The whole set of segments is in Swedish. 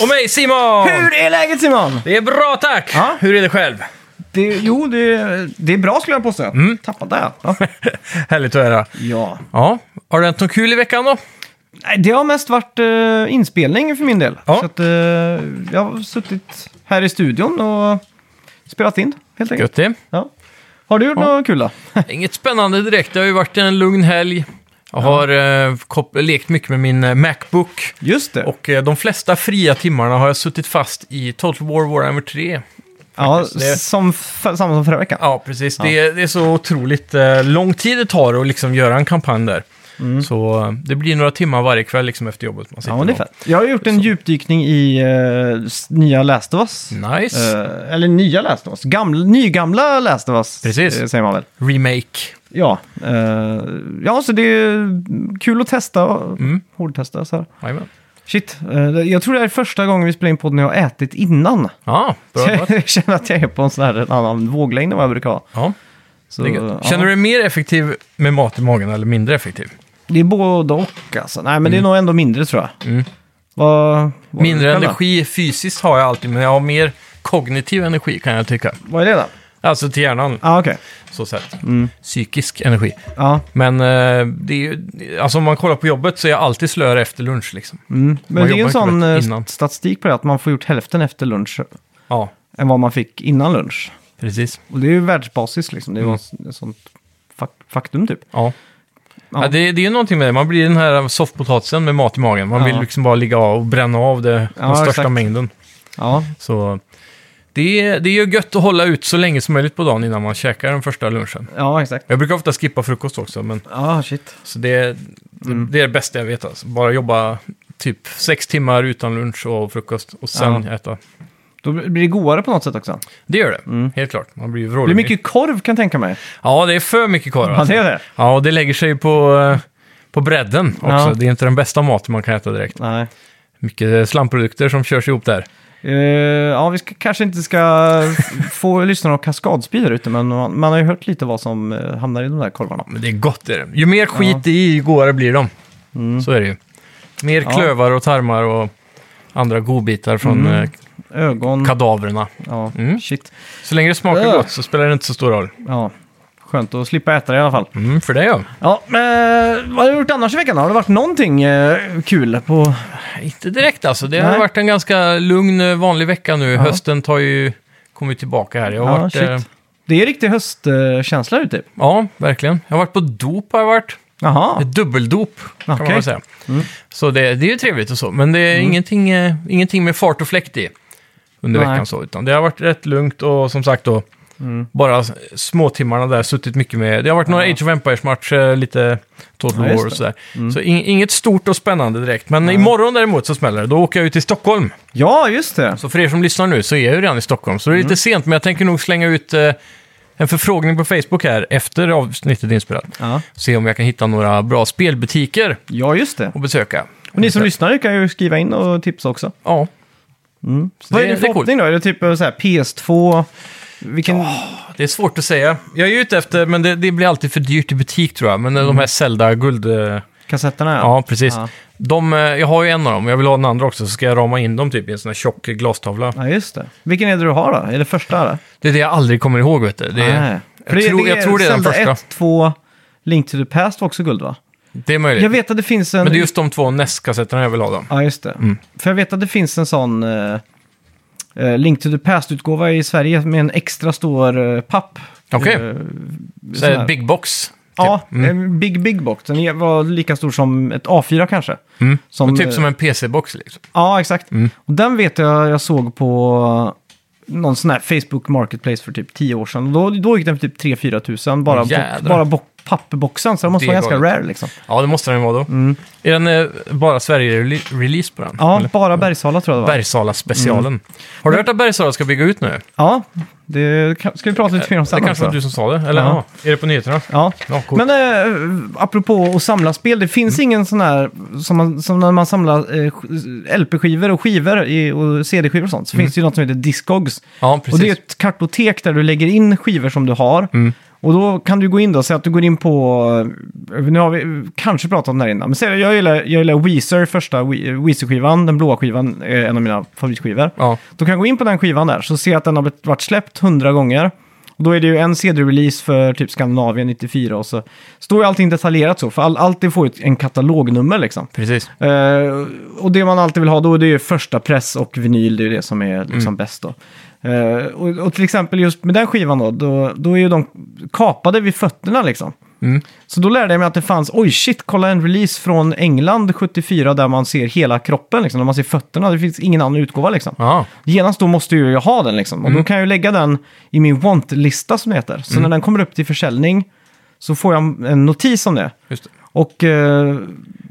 Och mig Simon! Hur är läget Simon? Det är bra tack! Ja. Hur är det själv? Det, jo, det, det är bra skulle jag påstå. Mm. Tappade jag. Ja. Härligt att höra. ja. Ja, har det hänt något kul i veckan då? Nej, Det har mest varit eh, inspelning för min del. Ja. Så att, eh, jag har suttit här i studion och spelat in helt enkelt. Gött det. Ja. Har du gjort Ja. något kul då? Inget spännande direkt. Det har ju varit en lugn helg. Jag har eh, lekt mycket med min eh, Macbook. Just det. Och eh, de flesta fria timmarna har jag suttit fast i Total War Warhammer 3. ja. Det- som, samma som förra veckan. Ja, precis. Det, är, det är så otroligt eh, lång tid det tar att liksom göra en kampanj där. Så eh, det blir några timmar varje kväll liksom efter jobbet. Man sitter Ja, det är fett. Jag har gjort en djupdykning i uh, nya Last of Us. Nice. Eh, eller nya Last of Us. Gamla, nygamla Last of Us, Precis. eh, säger man väl. Remake. Ja, eh, ja, så det är kul att testa, Mm. hårdtesta så här. Jajamän. Shit, eh, jag tror det här är första gången vi spelar in podden när jag har ätit innan. Ja, bra Så jobbat. jag känner att jag är på en sån här en annan våglängd än vad jag brukar ha. Ja, Så, det är gött. ja. Känner du dig mer effektiv med mat i magen eller mindre effektiv? Det är både och alltså. Nej, men det är nog ändå mindre tror jag. Mm. Vad, vad Mindre energi fysiskt har jag alltid, men jag har mer kognitiv energi kan jag tycka. Vad är det då? Alltså till hjärnan, Ja, ah, okej. så sett. Mm. Psykisk energi. Ja. Men eh, det är ju, alltså om man kollar på jobbet så är jag alltid slöare efter lunch liksom. Mm. Man Men det är ju en jobbar sån eh, innan. statistik på det, att man får gjort hälften efter lunch Ja, än vad man fick innan lunch. precis. Och det är ju världsbasis liksom. Det är Mm. mm. ett sånt fak- faktum typ. Ja. Ja. Ja. det, det är ju någonting med det. Man blir den här soffpotatisen med mat i magen. Man Ja. vill liksom bara ligga av och bränna av det, den Ja, största exakt. mängden. Ja, Så det är, det är ju gött att hålla ut så länge som möjligt på dagen innan man käkar den första lunchen. ja exakt. Jag brukar ofta skippa frukost också, men Ja, shit. så det, Mm. det är det bästa jag vet. Alltså. Bara jobba typ sex timmar utan lunch och frukost och sen äta. Då blir det godare på något sätt också. Det gör det, Mm. helt klart. Man blir ju Det blir mycket korv kan jag tänka mig. Ja, det är för mycket korv. Ja, Alltså. det är det. Ja, och det lägger sig på, eh, på bredden också. Ja. Det är inte den bästa maten man kan äta direkt. Nej. Mycket slamprodukter som körs ihop där. Eh, ja, vi ska, kanske inte ska få lyssna på kaskadspy där ute, men man, man har ju hört lite vad som eh, hamnar i de där korvarna. Men det är gott är det. Ju mer skit i, ju godare blir de. Mm. Så är det ju. Mer Ja. klövar och tarmar och andra godbitar från Mm. eh, Ögon. kadaverna. ja, Mm. shit. Så länge det smakar gott så spelar det inte så stor roll. Ja, skönt att slippa äta det i alla fall. Mm, för det ja. Ja, men vad har du gjort annars i veckan? Har det varit någonting eh, kul på... Inte direkt alltså. Det har Nej. varit en ganska lugn, eh, vanlig vecka nu. Ja. Hösten tar ju, kommer ju tillbaka här. Jag har Ja, varit, eh, Det är riktig höstkänsla ute. ja, verkligen. Jag har varit på dop har jag varit. Jaha, Ett dubbeldop kan Okej. man väl säga. Mm. Så det, det är ju trevligt och så. Men det är ingenting, eh, ingenting med fart och fläkt i under Nej. veckan så. Utan det har varit rätt lugnt och som sagt då Mm. bara småtimmarna där suttit mycket med. Det har varit några Ja. Age of Empires-matcher, lite Total Ja, War och sådär. Mm. Så in, inget stort och spännande direkt. Men imorgon däremot så smäller det. Då åker jag ut till Stockholm. ja just det. Så för er som lyssnar nu så är jag ju redan i Stockholm. Så det är Mm. lite sent, men jag tänker nog slänga ut eh, en förfrågning på Facebook här efter avsnittet inspelat. Ja, Se om jag kan hitta några bra spelbutiker ja just det. att besöka. Och ni som lyssnar kan ju skriva in och tipsa också. Ja, Mm. Vad det- är din det är förhoppning då? Är det typ eh, så här PS2? Vilken... det är svårt att säga. Jag är ute efter, men det, det blir alltid för dyrt i butik tror jag. Men de här Zelda guld... eh, Kassetterna? Ja, precis. Ja. De, eh, jag har ju en av dem, jag vill ha den andra också, så ska jag rama in dem typ i en sån här tjock glastavla. ja, just det. Vilken är det du har då? Är det första? Eller? Det är det jag aldrig kommer ihåg, vet du. Det är, Nej. Jag, tror, jag tror det är den Zelda första. 1, 2, Link to the Past var också guld va? Det är möjligt. Jag vet att det finns en... Men det är just de två NES-kassetterna jag vill ha då. Ja, just det. Mm. För jag vet att det finns en sån eh, eh, Link to the Past-utgåva i Sverige med en extra stor eh, papp. Okej. Eh, Så sån här- här Big Box. Ja, typ. Mm. en big, big box. Den var lika stor som ett A4 kanske. Mm. Som, typ eh, som en PC-box liksom. Ja, exakt. Mm. Och den vet jag jag såg på någon sån här Facebook Marketplace för typ 10 år sedan. Då, då gick den för typ 3-4 tusen bara, bo, bara bo, papperboxen. Så den måste Det är vara ganska galet. rare liksom. Ja, det måste den vara då. Mm. Är den eh, bara Sverige-release på den? Ja, Eller? bara Bergsala tror jag det var. Bergsala-specialen. Mm. Har du hört att Bergsala ska bygga ut nu? Ja, det kan, ska vi prata lite mer om Det sen kanske var också. du som sa det? Eller Ja. ja. är det på nyheterna? Ja, Ja, coolt. men eh, apropå att samla spel, det finns ingen sån här, som, man, som när man samlar eh, sk- LP-skivor och skivor i, och CD-skivor och sånt, så finns det ju något som heter Discogs. ja, precis. Och det är ett kartotek där du lägger in skivor som du har. Mm. Och då kan du gå in då, säg att du går in på, eh, nu har vi kanske pratat om det här innan, men säg, jag gillar, jag gillar Weezer, första We- Weezer-skivan, den blåa skivan, är en av mina favoritskivor. Ja, Då kan jag gå in på den skivan där, så ser jag att den har varit släppt hundra gånger. Och då är det ju en CD-release för typ Skandinavien 94 och så står ju allting detaljerat så, för all, alltid får ju en katalognummer liksom. precis. Eh, och det man alltid vill ha då, det är ju första press och vinyl, det är ju det som är liksom bäst då. Eh, och, och till exempel just med den skivan då, då, då är ju de kapade vid fötterna liksom. Mm. Så då lärde jag mig att det fanns, oj shit, kolla en release från England 74 där man ser hela kroppen, liksom, där man ser fötterna. Det finns ingen annan utgåva liksom. Ja, Genast då måste ju jag ha den liksom. Och då kan jag ju lägga den i min want-lista som det heter. Så när den kommer upp till försäljning så får jag en notis om det. det. Och eh,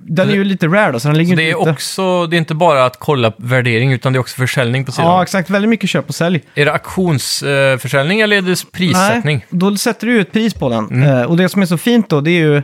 den är ju lite rare då, så den ligger Så inte det är ute. också, det är inte bara att kolla värdering, utan det är också försäljning på sidan. Ja, exakt. Väldigt mycket köp och sälj. Är det auktionsförsäljning eller är det prissättning? Nej, då sätter du ju ett pris på den. Mm. Eh, och det som är så fint då, det är ju,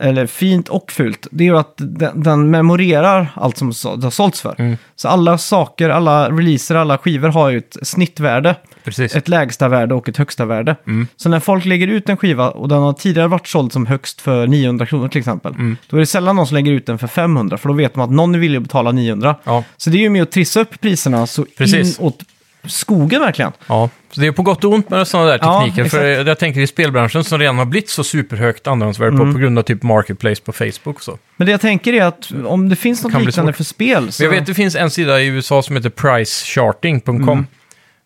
eller fint och fult, det är ju att den, den memorerar allt som så- det har sålts för. Mm. Så alla saker, alla releaser, alla skivor har ju ett snittvärde. Precis. Ett lägsta värde och ett högsta värde. Mm. Så när folk lägger ut en skiva och den har tidigare varit såld som högst för 900 kronor till exempel. Mm. Då är det sällan någon som lägger ut den för 500 för då vet man att någon är villig att betala 900. Ja, Så det är ju med att trissa upp priserna så Precis. inåt skogen verkligen. ja. Så det är på gott och ont med sådana där Ja, tekniker. för jag tänker i spelbranschen som redan har blivit så superhögt andrahandsvärde Mm. på, på grund av typ Marketplace på Facebook och så. Men det jag tänker är att om det finns något liknande för spel så... Jag vet det finns en sida i USA som heter pricecharting.com Mm.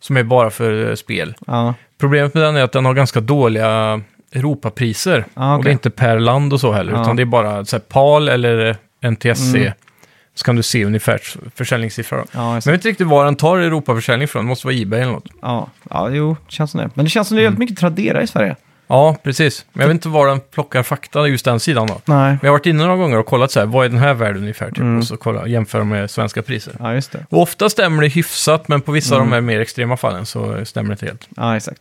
som är bara för eh, spel. Ja, Problemet med den är att den har ganska dåliga Europapriser. Ja, Och det är inte per land och så heller, Ja. utan det är bara så här, PAL eller NTSC. Mm. Så kan du se ungefär försäljningssiffror. ja, Men jag vet inte riktigt var den tar Europaförsäljning från. Det måste vara Ebay eller något. ja, ja, jo, det känns som det. Men det känns som det är Mm. helt mycket Tradera i Sverige. Ja, precis. Men jag vet inte var den plockar fakta, just den sidan då. Nej, Men jag har varit inne några gånger och kollat så här, vad är den här värden ungefär? Typ, Mm. Och så kolla, jämföra med svenska priser. ja just det. Och ofta stämmer det hyfsat, men på vissa Mm. av de här mer extrema fallen så stämmer det inte helt. Ja, exakt.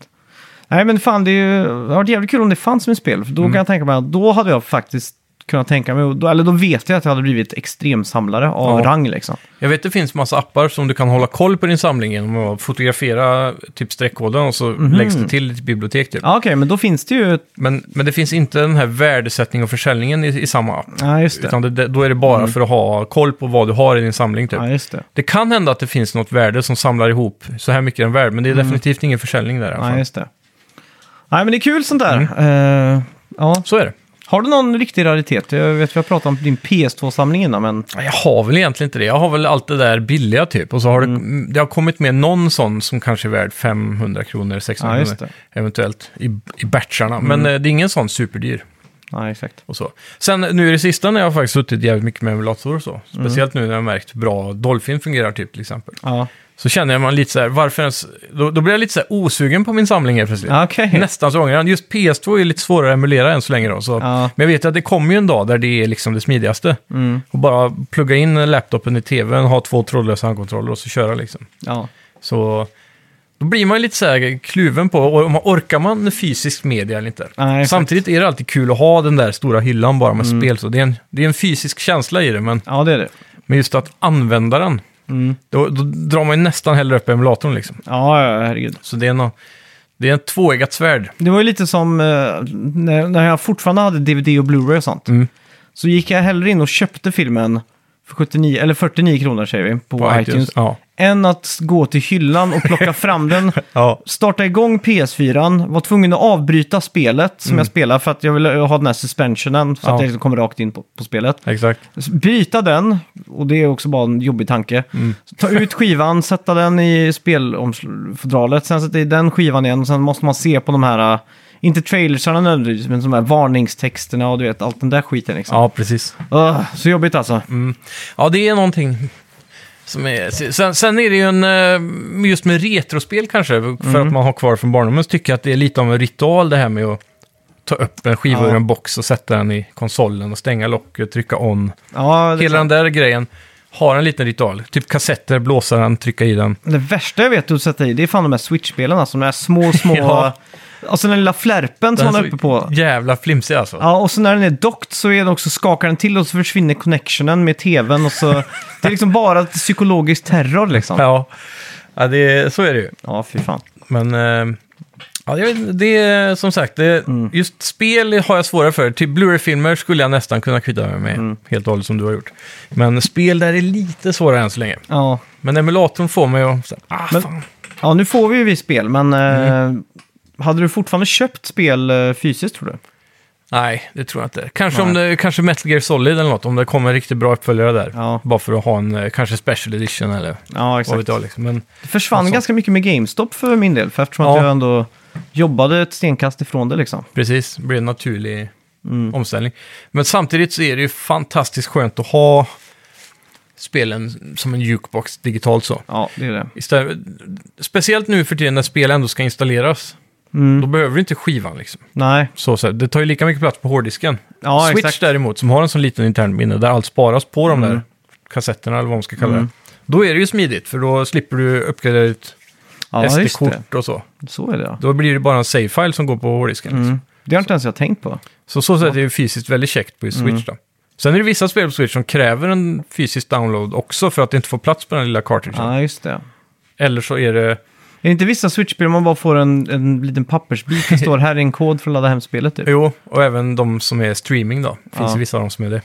Nej, men fan, det, är ju, det hade varit jävligt kul om det fanns som ett spel. För då Mm. kan jag tänka mig att då hade jag faktiskt kunnat tänka mig, och då, eller då vet jag att jag hade blivit extremsamlare av Ja. rang liksom. Jag vet det finns massa appar som du kan hålla koll på din samling genom att fotografera typ streckkoden och så Mhm. läggs det till ditt bibliotek. Typ. Ja, okej, men då finns det ju... Men, men det finns inte den här värdesättning och försäljningen i, i samma app. Ja, just det. Utan det, det, då är det bara Mm. för att ha koll på vad du har i din samling. Typ. Ja, just det. Det kan hända att det finns något värde som samlar ihop så här mycket är en värde, men det är definitivt ingen försäljning där i alla Mm. Ja, fall. just det. Nej, men det är kul sånt där. Mm. Eh, ja. Så är det. Har du någon riktig raritet? Jag vet vi har pratat om din PS2-samling innan, men... Jag har väl egentligen inte det. Jag har väl allt det där billiga typ. Och så har Mm. det, det har kommit med någon sån som kanske är värd 500 kronor, 600 Ja, kronor eventuellt i, i batcharna. Mm. Men eh, det är ingen sån superdyr. Ja, exakt. Och så. Sen nu i det sista när jag har faktiskt suttit jävligt mycket med emulatorer och så. Mm. Speciellt nu när jag har märkt hur bra Dolphin fungerar typ till exempel. Ja, Så känner jag man lite så här, varför ens... Då, då blir jag lite så här osugen på min samling helt plötsligt. ja okej. Nästan så ångrar jag. Just PS2 är lite svårare att emulera än så länge då. Så. Ja. Men jag vet att det kommer ju en dag där det är liksom det smidigaste. Mm. Och bara plugga in laptopen i tvn, ha två trådlösa handkontroller och så köra liksom. Ja. Så då blir man ju lite så här kluven på, om- orkar man fysisk media eller inte? Nej. Samtidigt är det alltid kul att ha den där stora hyllan bara med Mm. spel. Så det, är en, det är en fysisk känsla i det, men, ja, det är det. men just att använda den, Mm. då, då drar man ju nästan hellre upp emulatorn liksom. Ja, ja, herregud. Så det är, nå det är en tvåeggat svärd. Det var ju lite som eh, när, när jag fortfarande hade DVD och Blu-ray och sånt. Mm. Så gick jag hellre in och köpte filmen för 79, eller 49 kronor säger vi, på, På iTunes. Ja. Än att gå till hyllan och plocka fram den, ja. starta igång PS4, var tvungen att avbryta spelet som jag spelar för att jag ville ha den här suspensionen så Mm. Ja. att jag liksom kommer rakt in på, på spelet. Exakt. Bryta den, och det är också bara en jobbig tanke. Mm. Ta ut skivan, sätta den i spelfodralet, sen sätta i den skivan igen och sen måste man se på de här, inte trailersarna nödvändigtvis, men de här varningstexterna och du vet, allt den där skiten liksom. Ja, precis. Ugh, så jobbigt alltså. Mm. Ja, det är någonting som är... Sen, sen är det ju en... eh, Just med retrospel kanske, för Mm. att man har kvar från barndomen, så tycker jag att det är lite av en ritual det här med att ta upp en skiva Ja. ur en box och sätta den i konsolen och stänga locket, trycka on. Ja, det, Hela den där grejen har en liten ritual. Typ kassetter, blåsa den, trycka i den. det värsta jag vet att sätta i, det är fan de här Switch-spelen, alltså de här små, små... Ja. Alltså den lilla flärpen som Den är uppe på. Jävla flimsig alltså. Ja, och så när den är dockt så är den också, skakar den till och så försvinner connectionen med tvn och så... det är liksom bara psykologisk terror liksom. Ja, ja det, så är det ju. Ja, fy fan. Men... eh, Ja, det är som sagt, det, Mm. just spel har jag svårare för. Till Blu-ray-filmer skulle jag nästan kunna kvitta mig med Mm. helt och hållet som du har gjort. Men spel där är lite svårare än så länge. Ja. Men emulatorn får mig att... Ah, Men- fan. ja, nu får vi ju visst spel, men Mm. eh, hade du fortfarande köpt spel eh, fysiskt tror du? Nej, det tror jag inte. Kanske, om det, kanske Metal Gear Solid eller något, om det kommer en riktigt bra uppföljare där. Ja, Bara för att ha en eh, kanske special edition eller ja vad exakt. vet jag. Liksom. Men Det försvann Alltså. ganska mycket med GameStop för min del, för eftersom att Ja. jag ändå jobbade ett stenkast ifrån det liksom. precis, det blir en naturlig Mm. omställning. Men samtidigt så är det ju fantastiskt skönt att ha spelen som en jukebox digitalt så. Ja, det är det. Istället, speciellt nu för tiden när spel ändå ska installeras. Då Mm. behöver du inte skivan liksom. Nej, Så, så, här, det tar ju lika mycket plats på hårddisken. ja Switch exakt. däremot, som har en sån liten intern minne där allt sparas på de Mm. där kassetterna eller vad man ska kalla Mm. det. Då är det ju smidigt, för då slipper du uppgradera ut Ja. SD-kort och så. Så är det ja. Då blir det bara en save-file som går på hårddisken. liksom. Mm. Det har inte ens jag tänkt på. Så så sätt är det fysiskt väldigt käckt på Mm. Switch då. Sen är det vissa spel på Switch som kräver en fysisk download också för att det inte får plats på den lilla cartridgen. Ja, just det. Eller så är det... Är det inte vissa Switch-spel man bara får en, en liten pappersbit det står här är en kod för att ladda hem spelet typ? Jo, och även de som är streaming då. Det finns Ja. ju vissa av dem som är det.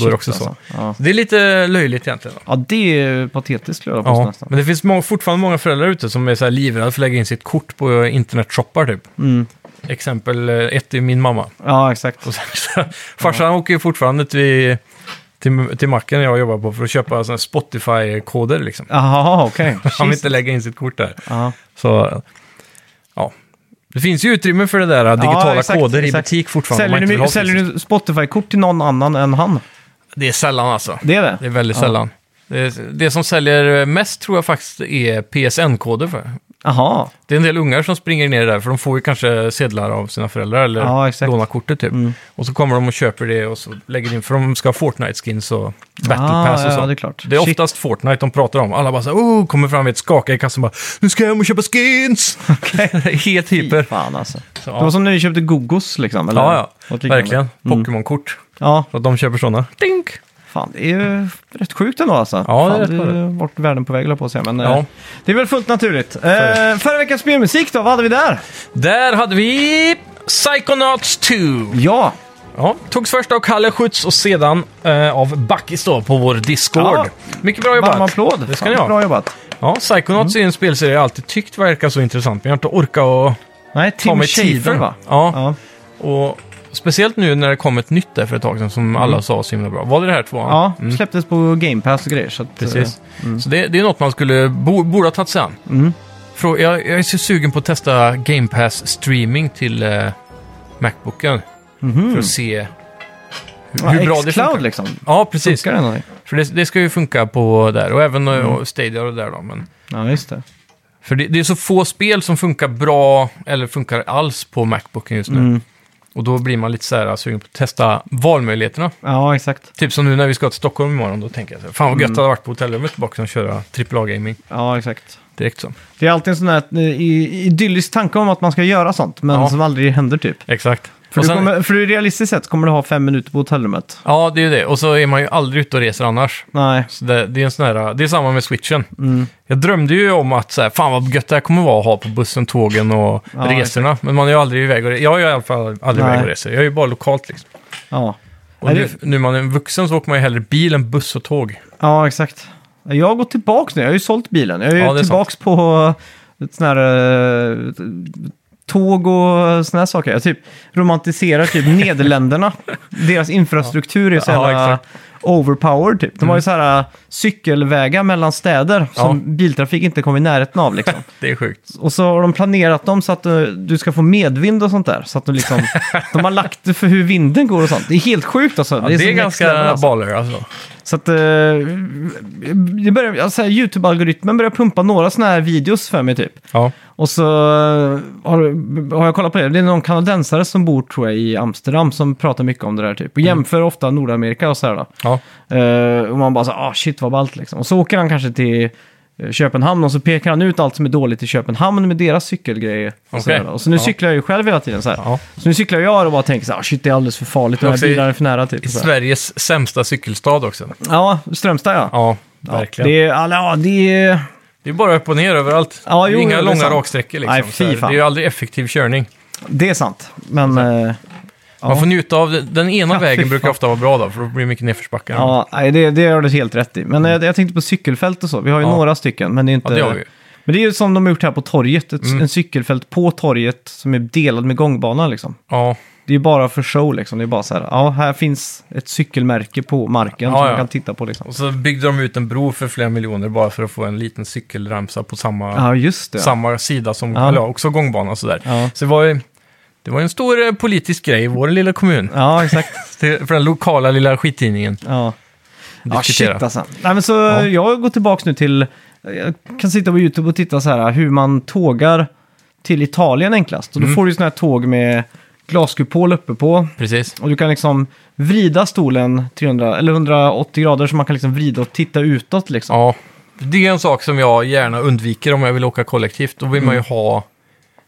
då är det också så. alltså. Ja. Det är lite löjligt egentligen. Då. ja, det är patetiskt skulle jag Ja, nästan. men det finns må- fortfarande många föräldrar ute som är så här livrädda för att lägga in sitt kort på internetshoppar typ. Mm. Exempel eh, ett är min mamma. Ja, exakt. Och sen, så, farsan åker ju fortfarande till, till, till macken jag jobbar på för att köpa såna Spotify-koder liksom. Jaha, okej. Han vill inte lägga in sitt kort där. Ja. Så, ja. Det finns ju utrymme för det där digitala exakt, koder i exakt. butik fortfarande. Säljer, ha säljer du Spotify-kort till någon annan än han? Det är sällan alltså. Det är det? Det är väldigt Ja. sällan. Det, det som säljer mest tror jag faktiskt är PSN-koder för. Jaha. Det är en del ungar som springer ner där, för de får ju kanske sedlar av sina föräldrar eller Ja, exakt. lånar kortet typ. Mm. Och så kommer de och köper det och så lägger in, för de ska ha Fortnite-skins och Battle Ah, Pass och så. ja, det är klart. Det är Shit. oftast Fortnite de pratar om. Alla bara så här, oh, kommer fram med ett skaka i kassan och bara, nu ska jag hem och köpa skins! Helt hyper. Fan alltså. Så, Det var ja. som när vi köpte Gogos liksom. Eller? ja, ja, liknande. verkligen. Mm. Pokémon-kort. Ja, Så att de köper sådana. Dink! Fan det är ju rätt sjukt ändå alltså. Ja, det är fan, det är vart världen på väg höll jag på att säga. Men Ja. eh, det är väl fullt naturligt. Eh, förra veckans spelmusik då, vad hade vi där? Där hade vi Psychonauts 2. Ja, Ja, togs först av Kalle Schütz och sedan eh, av Backis då på vår Discord. Ja. Mycket bra jobbat. varm applåd. Det ska Fan, ni ha. Bra jobbat. Ja, Psychonauts är en spelserie jag alltid tyckt verkar så intressant, men jag har inte orkat att Nej, ta Tim mig Schafer tiden. va? Ja, Ja. och speciellt nu när det kom ett nytt där för ett tag sedan som alla sa var så himla bra. Var det det här tvåan? Mm. ja, Mm, släpptes på Game Pass och grejer. Så att, precis. eh, Så det, det är något man skulle, bo, borde ha tagit sig an. Mm. Jag, jag är så sugen på att testa Game Pass streaming till eh, Macbooken Mhm. för att se hur, Ja, hur bra det funkar. liksom. Ja, precis. Funkar det? För det, det ska ju funka på där och även Mm. mm. Stadia och där då. Men, Ja, just det. för det, det är så få spel som funkar bra eller funkar alls på Macbooken just nu. Mm. Och då blir man lite så här sugen på att testa valmöjligheterna. Ja, exakt. Typ som nu när vi ska till Stockholm imorgon, då tänker jag så här, fan vad gött Mm. det hade varit på hotellrummet tillbaka och köra AAA-gaming Ja, exakt. direkt så. Det är alltid en sån här eh, idyllisk tanke om att man ska göra sånt, men Ja. som aldrig händer typ. Exkt. För, Och du sen, kommer, för du realistiskt sett kommer du ha fem minuter på hotellrummet. Ja, det är ju det. Och så är man ju aldrig ute och reser annars. Nej. Så det, det är en sån här, det är samma med switchen. Mm. Jag drömde ju om att så här, fan vad gött det här kommer vara att ha på bussen, tågen och Ja, resorna. Men man är ju aldrig iväg och re- Jag är i alla fall aldrig Nej. iväg och reser. Jag är ju bara lokalt liksom. Ja. Och nu, det- nu man är en vuxen så åker man ju hellre bil än buss och tåg. ja, exakt. Jag har gått tillbaka nu. Jag har ju sålt bilen. Jag är ju Ja, tillbaka på ett sån här eh, tåg och såna här saker. Jag typ romantiserar typ Nederländerna. Deras infrastruktur är så Ja, jävla exakt. overpowered typ. De har ju så här cykelvägar mellan städer som biltrafik inte kommer i närheten av liksom. Det är sjukt. Och så har de planerat dem så att eh, du ska få medvind och sånt där. Så att du liksom, de har lagt det för hur vinden går och sånt. Det är helt sjukt alltså. Ja, det är, så next ganska alltså. baller alltså. Så att eh, det börjar, alltså, YouTube-algoritmen börjar pumpa några sådana här videos för mig typ. Ja. Och så eh, har, har jag kollat på det. Det är någon kanadensare som bor tror jag i Amsterdam som pratar mycket om det där typ. Och jämför ofta Nordamerika och så här då. Ja. Eh, och man bara så ah shit vad ballt liksom. Och så åker han kanske till Köpenhamn och så pekar han ut allt som är dåligt i Köpenhamn med deras cykelgrejer. Och, Okej. så där då. och så nu Ja. cyklar jag ju själv hela tiden så ja. Så nu cyklar jag och bara tänker så här, ah, shit det är alldeles för farligt, de här bilarna är för nära typ. I. Sveriges sämsta cykelstad också. Ja, Strömstad ja. Ja, Ja, verkligen. Det är, alla- ja, det är, Det är bara upp och ner överallt. Ja, det jo, inga det långa raksträckor liksom. Nej, det är ju aldrig effektiv körning. Det är sant. Men eh, Man får njuta av. Den ena Ja, vägen brukar fan. ofta vara bra då, för då blir det mycket nedförsbackar. ja, nej, det, det har du helt rätt i. Men eh, jag tänkte på cykelfält och så. Vi har ju Ja. några stycken, men det är inte... Ja, det har vi. Men det är ju som de har gjort här på torget. Ett, Mm. En cykelfält på torget som är delad med gångbana liksom. Ja, Det är ju bara för show liksom. Det är bara så här, ja, här finns ett cykelmärke på marken Ja, som ja. man kan titta på liksom. och så byggde de ut en bro för flera miljoner bara för att få en liten cykelramsa på samma, Ja, just det. samma sida som, Ja. eller ja, också gångbana och sådär. Ja. Så det var ju det var ju en stor eh, politisk grej i vår lilla kommun. Ja, exakt. Till- För den lokala lilla skittidningen. Ja. Ja, Diskutera. shit alltså. Nej, men så Ja. jag går tillbaka nu till, jag kan sitta på YouTube och titta så här hur man tågar till Italien enklast. Och då Mm. får du sådana här tåg med glaskupol uppe på. Precis. Och du kan liksom vrida stolen 300, eller 180 grader så man kan liksom vrida och titta utåt liksom. Ja, det är en sak som jag gärna undviker om jag vill åka kollektivt. Då vill man Mm. ju ha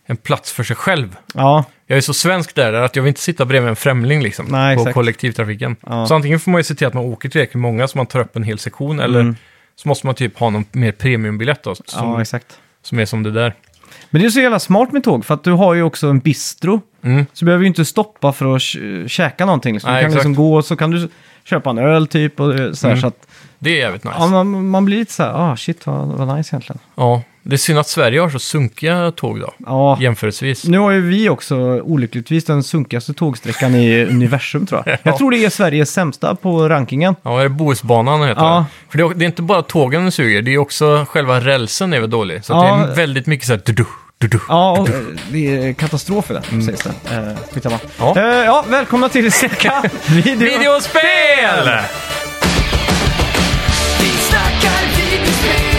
en plats för sig själv. Ja, Jag är så svensk där att jag vill inte sitta bredvid en främling liksom, Nej, på exakt. kollektivtrafiken. Ja. Så antingen får man ju se till att man åker tillräckligt många så man tar upp en hel sektion eller Mm. så måste man typ ha någon mer premiumbiljett då, som, ja, exakt. som är som det där. Men det är så jävla smart med tåg för att du har ju också en bistro. Mm. Så du behöver ju inte stoppa för att kä- käka någonting. Liksom. Nej, du kan liksom exakt. gå och så kan du köpa en öl typ. Och eh, så, här, Mm. så att Det är jävligt nice. ja, Ja, man, man blir lite så här, ah shit vad, vad nice egentligen. Det är synd att Sverige har så sunkiga tåg då, Ja, jämförelsevis. nu har ju vi också olyckligtvis den sunkigaste tågsträckan i universum tror jag. Jag tror det är Sveriges sämsta på rankingen. Ja, är det Bohusbanan heter Ja. det? För det är, det är inte bara tågen den suger, det är också själva rälsen är väl dålig. Så att Ja. det är väldigt mycket så här... Du-du, du-du. Ja, och, eh, det är katastrof i det, sägs det. Eh, skitsamma. Ja. Eh, ja, välkomna till Säcka video. Videospel! Vi snackar videospel,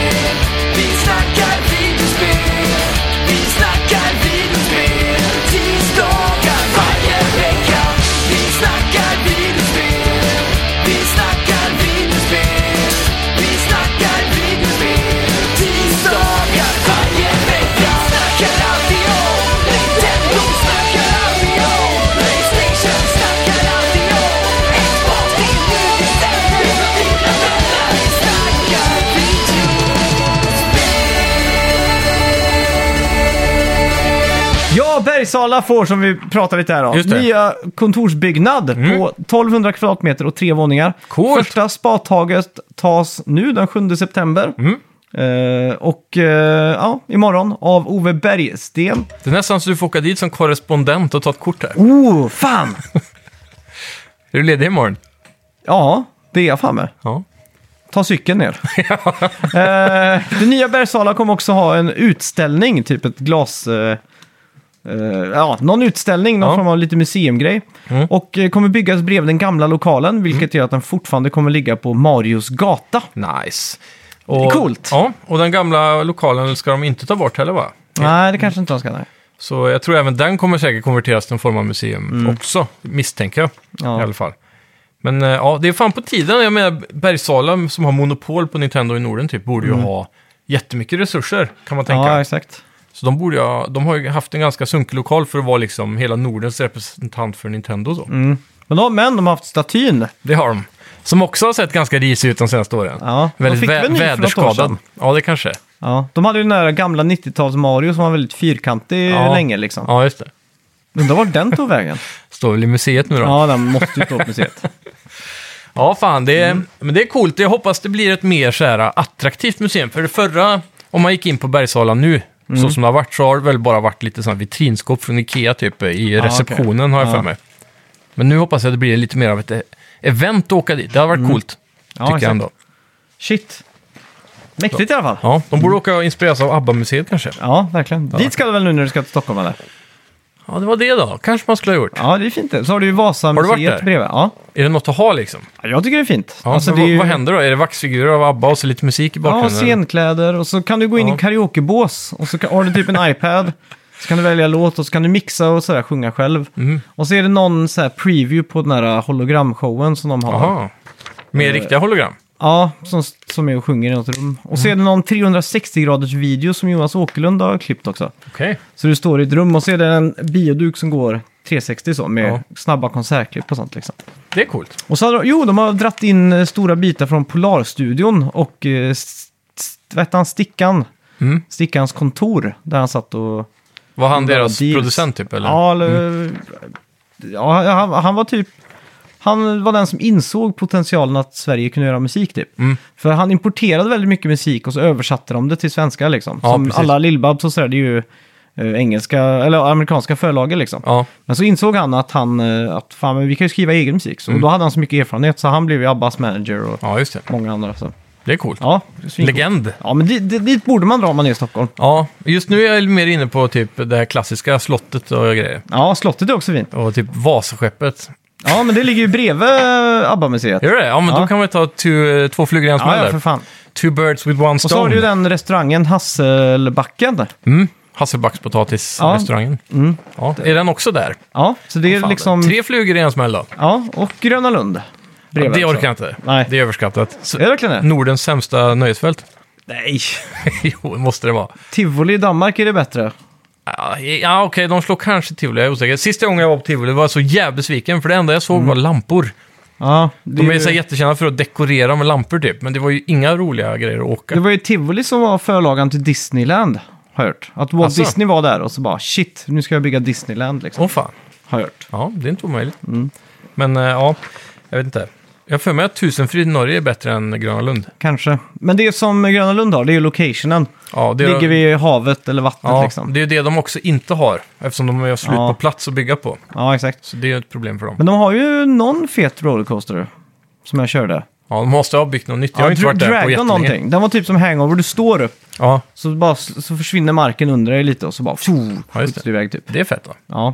Bergsala får, som vi pratade lite här om, Just det. Nya kontorsbyggnad på 1200 kvadratmeter och tre våningar. Coolt. Första spadtaget tas nu den 7 september. Mm. Eh, och eh, ja, imorgon av Ove Bergsten. Det är nästan så du får åka dit som korrespondent och ta ett kort här. Oh, fan! Är du ledig imorgon? ja, det är jag fan med. Ja. Ta cykeln ner. eh, det nya Bergsala kommer också ha en utställning, typ ett glas... Eh, eh, ja, någon utställning, någon Ja. form av lite museumgrej. Mm. Och eh, kommer byggas bredvid den gamla lokalen, vilket gör att den fortfarande kommer ligga på Marius gata. Nice. Det är coolt. Ja, och den gamla lokalen ska de inte ta bort heller va? Nej, det kanske inte de ska. Nej. Så jag tror även den kommer säkert konverteras till en form av museum också, misstänker jag Ja. i alla fall. Men eh, ja, det är fan på tiden. Jag menar, Bergsala som har monopol på Nintendo i Norden typ, borde ju ha jättemycket resurser, kan man tänka. Ja, exakt. Så de, borde ha, de har ju haft en ganska sunkig lokal för att vara liksom hela Nordens representant för Nintendo. Så. Mm. Men, de, men de har haft statyn. Det har de. Som också har sett ganska risig ut de senaste åren. Ja, de Väldigt fick vä- väl väderskadad. Ja, det kanske. Ja, de hade ju den där gamla 90-tals Mario som var väldigt fyrkantig Ja. länge liksom. Ja, just det. Undrar vart den tog vägen. Står väl i museet nu då. Ja, Ja, den måste ju stå på museet. fan. Det är, Mm. Men det är coolt. Jag hoppas det blir ett mer så här, attraktivt museum. För det förra, om man gick in på Bergsala nu, Mm. så som det har varit, så har det väl bara varit lite sådana vitrinskåp från Ikea typ i Ja, receptionen har jag för mig. Men nu hoppas jag att det blir lite mer av ett eh, event att åka dit. Det har varit coolt, Mm. Ja, tycker jag ändå. Shit. Mäktigt i alla fall. Ja, de borde åka och inspireras av ABBA-museet kanske. Ja, verkligen. Dit ska du väl nu när du ska till Stockholm eller? Ja, det var det då. Kanske man skulle ha gjort. Ja, det är fint det. Så har du ju Har du varit Vasamuseet där? bredvid. Ja. Är det något att ha liksom? Ja, jag tycker det är fint. Ja, alltså, men det är vad, ju... vad händer då? Är det vaxfigurer av ABBA och så lite musik i Ja, bakgrunden? scenkläder och så kan du gå in Ja. i karaokebås och så kan, har du typ en iPad. Så kan du välja låt och så kan du mixa och sådär, sjunga själv. Mm. Och så är det någon så här preview på den här hologramshowen som de har. Jaha. Med Eh, riktiga hologram? Ja, som, som är och sjunger i något rum. Och Mm. så är det någon 360-graders video som Jonas Åkerlund har klippt också. Okej. Så du står i ett rum och så är det en bioduk som går 360 så, med Ja. snabba konsertklipp och sånt liksom. Det är coolt. Och så har de, jo, de har dratt in eh, stora bitar från Polarstudion och eh, s- vad hette han, Stickan? Mm. Stickans kontor, där han satt och... Var han deras deals. producent typ, eller? Ja, eller, ja han, han var typ... Han var den som insåg potentialen att Sverige kunde göra musik typ. Mm. För han importerade väldigt mycket musik och så översatte de det till svenska liksom. Ja, som precis. alla Lill-Babs och sådär, det är ju eh, engelska, eller amerikanska förlager liksom. Ja, Men så insåg han att han, eh, att fan men vi kan ju skriva egen musik. Så då hade han så mycket erfarenhet så han blev ju Abbas manager och Mm. ja många andra. Så. Det är coolt. Ja, det är. Legend. Ja, men dit, dit, dit borde man dra om man är i Stockholm. Ja, just nu är jag mer inne på typ det här klassiska slottet och grejer. Ja, slottet är också fint. Och typ Vasaskeppet. Ja, men det ligger ju bredvid eh, ABBA-museet. Gör det? Ja, men Ja. då kan man ta two, två flugor i en Ja, smäll ja, där. för fan. Two birds with one Och så har stone. du ju den restaurangen Hasselbacken. Mm. Hasselbackspotatisrestaurangen. Mm. Ja, är den också där? Ja, så det är Fan, liksom... Tre flugor i en smäll då? Ja, och Gröna Lund. Ja, Bredvid det orkar jag inte. Nej. Det är överskattat. Så, Är det verkligen det? Nordens sämsta nöjesfält? Nej. jo, det måste det vara. Tivoli i Danmark är det bättre. Ja, okej, de slår kanske Tivoli, jag är osäker. Sista gången jag var på Tivoli var jag så jävligt besviken, för det enda jag såg Mm. var lampor. Ja, De är ju- så jättekända för att dekorera med lampor typ, men det var ju inga roliga grejer att åka. det var ju Tivoli som var förlagan till Disneyland, har jag hört. Att Walt Asså? Disney var där och så bara shit, nu ska jag bygga Disneyland liksom. Åh fan. Har jag hört. Ja, det är inte omöjligt. Mm. Men eh, ja, jag vet inte. Jag har för mig att Tusenfryd i Norge är bättre än Gröna Lund. Kanske. Men det som Gröna Lund har, det är ju locationen. Ja, det är, Ligger vid havet eller vattnet ja, liksom. det är ju det de också inte har, eftersom de har slut Ja. på plats att bygga på. Ja, exakt. Så det är ett problem för dem. Men de har ju någon fet rollercoaster som jag körde. Ja, de måste ha byggt något nytt. Jag har inte Dra- varit där på Dragon jättelänge. någonting. Den var typ som hangover, du står upp. Ja, Så, bara, så försvinner marken under dig lite och så bara tjo, Ja, just skjuts du iväg typ. det är fett då. Ja.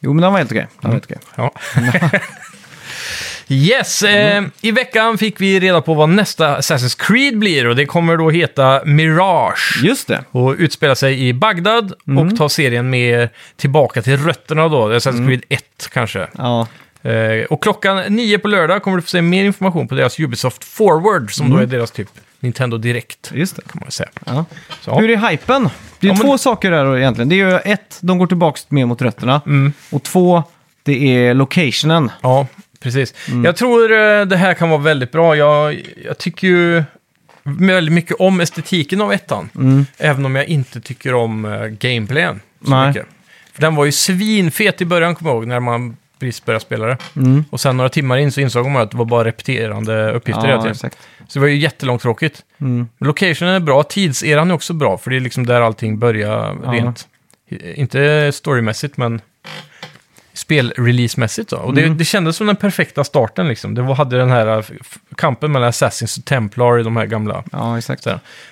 Jo, men den var helt okej. Den var helt okej. Ja. yes, eh, i veckan fick vi reda på vad nästa Assassin's Creed blir och det kommer då heta Mirage. Just det. Och utspela sig i Bagdad och ta serien med tillbaka till rötterna då, Assassin's Creed 1 kanske. Ja. Eh, och klockan nio på lördag kommer du få se mer information på deras Ubisoft Forward, som då är deras typ Nintendo Direkt, Just det. kan man säga. Ja. Så. Hur är hypen? Det är Ja, men- två saker där då egentligen. Det är ju ett, de går tillbaka mer mot rötterna. Mm. Och två, det är locationen. Ja, precis. Mm. Jag tror eh, det här kan vara väldigt bra. Jag, jag tycker ju väldigt mycket om estetiken av ettan. Även om jag inte tycker om uh, gameplayen så Nej. mycket. För den var ju svinfet i början, kommer jag ihåg, när man precis började spela det. Mm. Och sen några timmar in så insåg man att det var bara repeterande uppgifter hela Ja, tiden. exakt. Så det var ju jättelångtråkigt. Mm. Locationen är bra, tidseran är också bra, för det är liksom där allting börjar Ja. rent. Inte storymässigt, men spelreleasemässigt då. Och det, Mm. det kändes som den perfekta starten liksom. Det var, hade den här f- kampen mellan Assassins och Templar i de här gamla. Ja, exakt.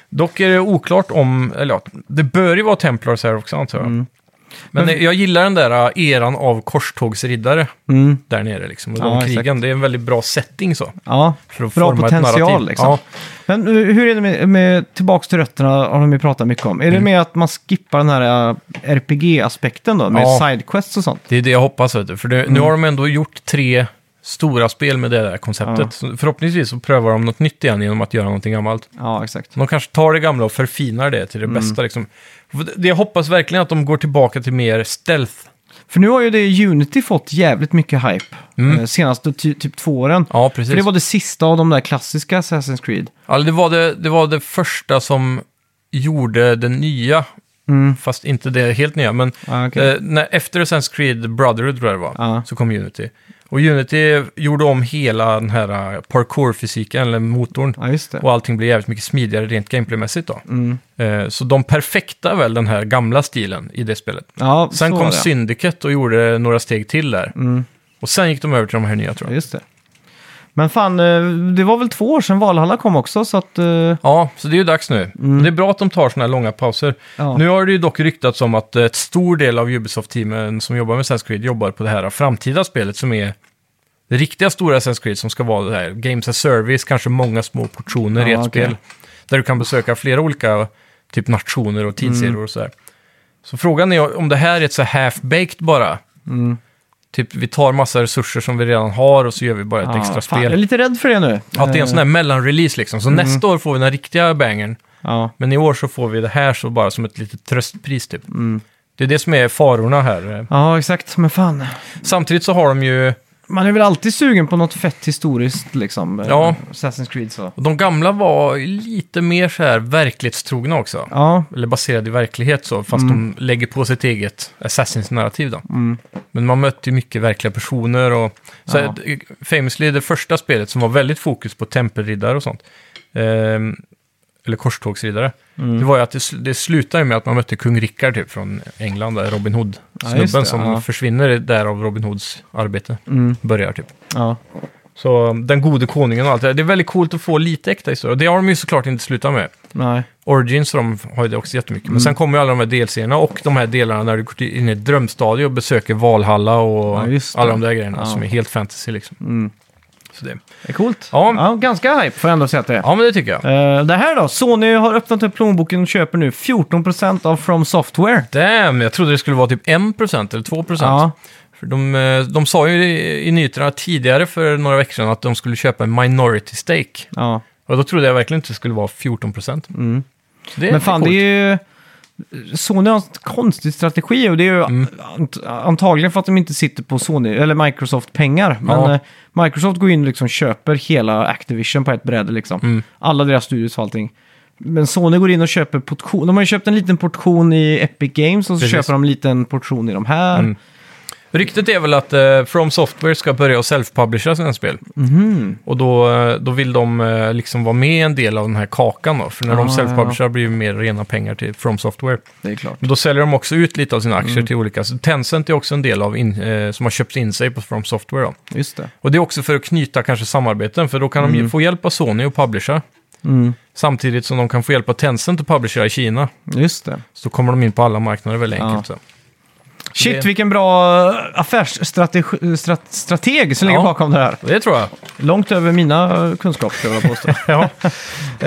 Dock är det oklart om, eller ja, det bör ju vara Templars här också antar jag. Mm. Men, Men- jag gillar den där äh, eran av korstågsriddare Mm. där nere liksom. Och Ja, de exakt. krigen, det är en väldigt bra setting så. Ja, För att bra forma ett potential liksom. Ja, Men eh, hur är det med, med tillbaks till rötterna, har de ju pratat mycket om. Är Mm. det med att man skippar den här eh, RPG-aspekten då, med Ja. sidequests och sånt? Det är det jag hoppas, vet du. För det, nu Mm. har de ändå gjort tre stora spel med det där konceptet. Ja. Förhoppningsvis så prövar de något nytt igen genom att göra någonting gammalt. Ja, exakt. De kanske tar det gamla och förfinar det till det Mm. bästa. Liksom. Det- Jag hoppas verkligen att de går tillbaka till mer stealth. För nu har ju det Unity fått jävligt mycket hype. Mm. Eh, senaste ty typ två åren. Ja, precis. För det var det sista av de där klassiska Assassin's Creed. Ja, det, var det, det var det första som gjorde det nya. Mm. Fast inte det helt nya. Men Ja, okej. eh, när, efter Assassin's Creed Brotherhood tror jag det var, Ja. så kom Unity. Och Unity gjorde om hela den här eh, parkour-fysiken, eller motorn. ja, just det. Och allting blir jävligt mycket smidigare rent gameplaymässigt då. Mm. Eh, så de perfekta väl den här gamla stilen i det spelet. Ja, Sen kom. Syndicate och gjorde några steg till där. Mm. Och sen gick de över till de här nya tror Ja, jag. just det. Men fan, eh, det var väl två år sedan Valhalla kom också, så att... eh, Ja, så det är ju dags nu. Mm. Det är bra att de tar sådana här långa pauser. Ja. Nu har det ju dock ryktats om att ett stor del av Ubisoft-teamen som jobbar med Assassin's Creed jobbar på det här framtida spelet som är det riktiga stora Assassin's Creed som ska vara det här Games as Service, kanske många små portioner i Ja, ett okej. spel. Där du kan besöka flera olika typ nationer och tidsserier Mm. och sådär. Så frågan är om det här är ett så half-baked bara. Mm. Typ vi tar massa resurser som vi redan har och så gör vi bara ett ja, extra fan, jag är spel. lite rädd för det nu. Att det är en sån Eh, här mellanrelease liksom. Så nästa år får vi den riktiga bangern. Ja. Men i år så får vi det här så bara som ett litet tröstpris typ. Mm. Det är det som är farorna här. ja, exakt. Men fan. Samtidigt så har de ju man är väl alltid sugen på något fett historiskt liksom. eh, Ja. Assassin's Creed så. Och de gamla var lite mer så här verklighetstrogna också. Ja, Eller baserade i verklighet så, fast de lägger på sitt eget Assassins-narrativ då. mm. Men man mötte ju mycket verkliga personer och... Så Ja. här, famously, det första spelet som var väldigt fokus på tempelriddare och sånt. ehm, eller korstågsriddare. Mm. Det var ju att det, det slutade med att man mötte kung Rickard typ från England, där Robin Ja, Hood-snubben det, som ja. försvinner där av Robin Hoods arbete. Mm. Börjar typ. ja. Så den gode konungen och allt det där. Det är väldigt coolt att få lite äkta historia. Det har de ju såklart inte slutat med. Nej. Origins de har ju det också jättemycket. Mm. Men sen kommer ju alla de här delserierna och de här delarna när du går in i ett drömstadie och besöker Valhalla och Ja, alla de där grejerna Ja. som är helt fantasy liksom. Så det. Det är coolt. Ja. ganska hype får jag ändå säga att det är. Ja, men det tycker jag. Eh, det här då? Sony har öppnat upp plånboken och köper nu 14% av From Software. Damn, jag trodde det skulle vara typ 1% eller 2%. Ja, För de, eh, de sa ju i, i nyheterna tidigare för några veckor sedan att de skulle köpa en minority stake. ja. Och då trodde jag verkligen inte det skulle vara 14%. Mm. Så det, Men fan, det är är ju... Sony har en konstig strategi och det är ju Mm. ant antagligen för att de inte sitter på Sony, eller Microsoft-pengar. Men Ja. eh, Microsoft går in och liksom köper hela Activision på ett bräde liksom. Mm. Alla deras studios och allting. Men Sony går in och köper portion. De har ju köpt en liten portion i Epic Games och så Precis. köper de en liten portion i de här. Mm. Ryktet är väl att eh, From Software ska börja att self-publisha sina spel. Mhm. Och då, eh, då vill de eh, liksom vara med en del av den här kakan då. För när de Ah, self-publishar blir det mer rena pengar till From Software. Det är klart. Men då säljer de också ut lite av sina aktier Mm. till olika. Så Tencent är också en del av in, eh, som har köpt in sig på From Software då. Just det. Och det är också för att knyta kanske samarbeten. För då kan de ju Mm. få hjälp av Sony att publisha. Mm. Samtidigt som de kan få hjälp av Tencent att publisha i Kina. Just det. Så kommer de in på alla marknader väldigt Ja. enkelt. Så. Shit, Det- vilken bra affärsstrateg strat, strateg som ligger Ja. bakom det här. Det tror jag. Långt över mina kunskaper, skulle jag påstå. Ja.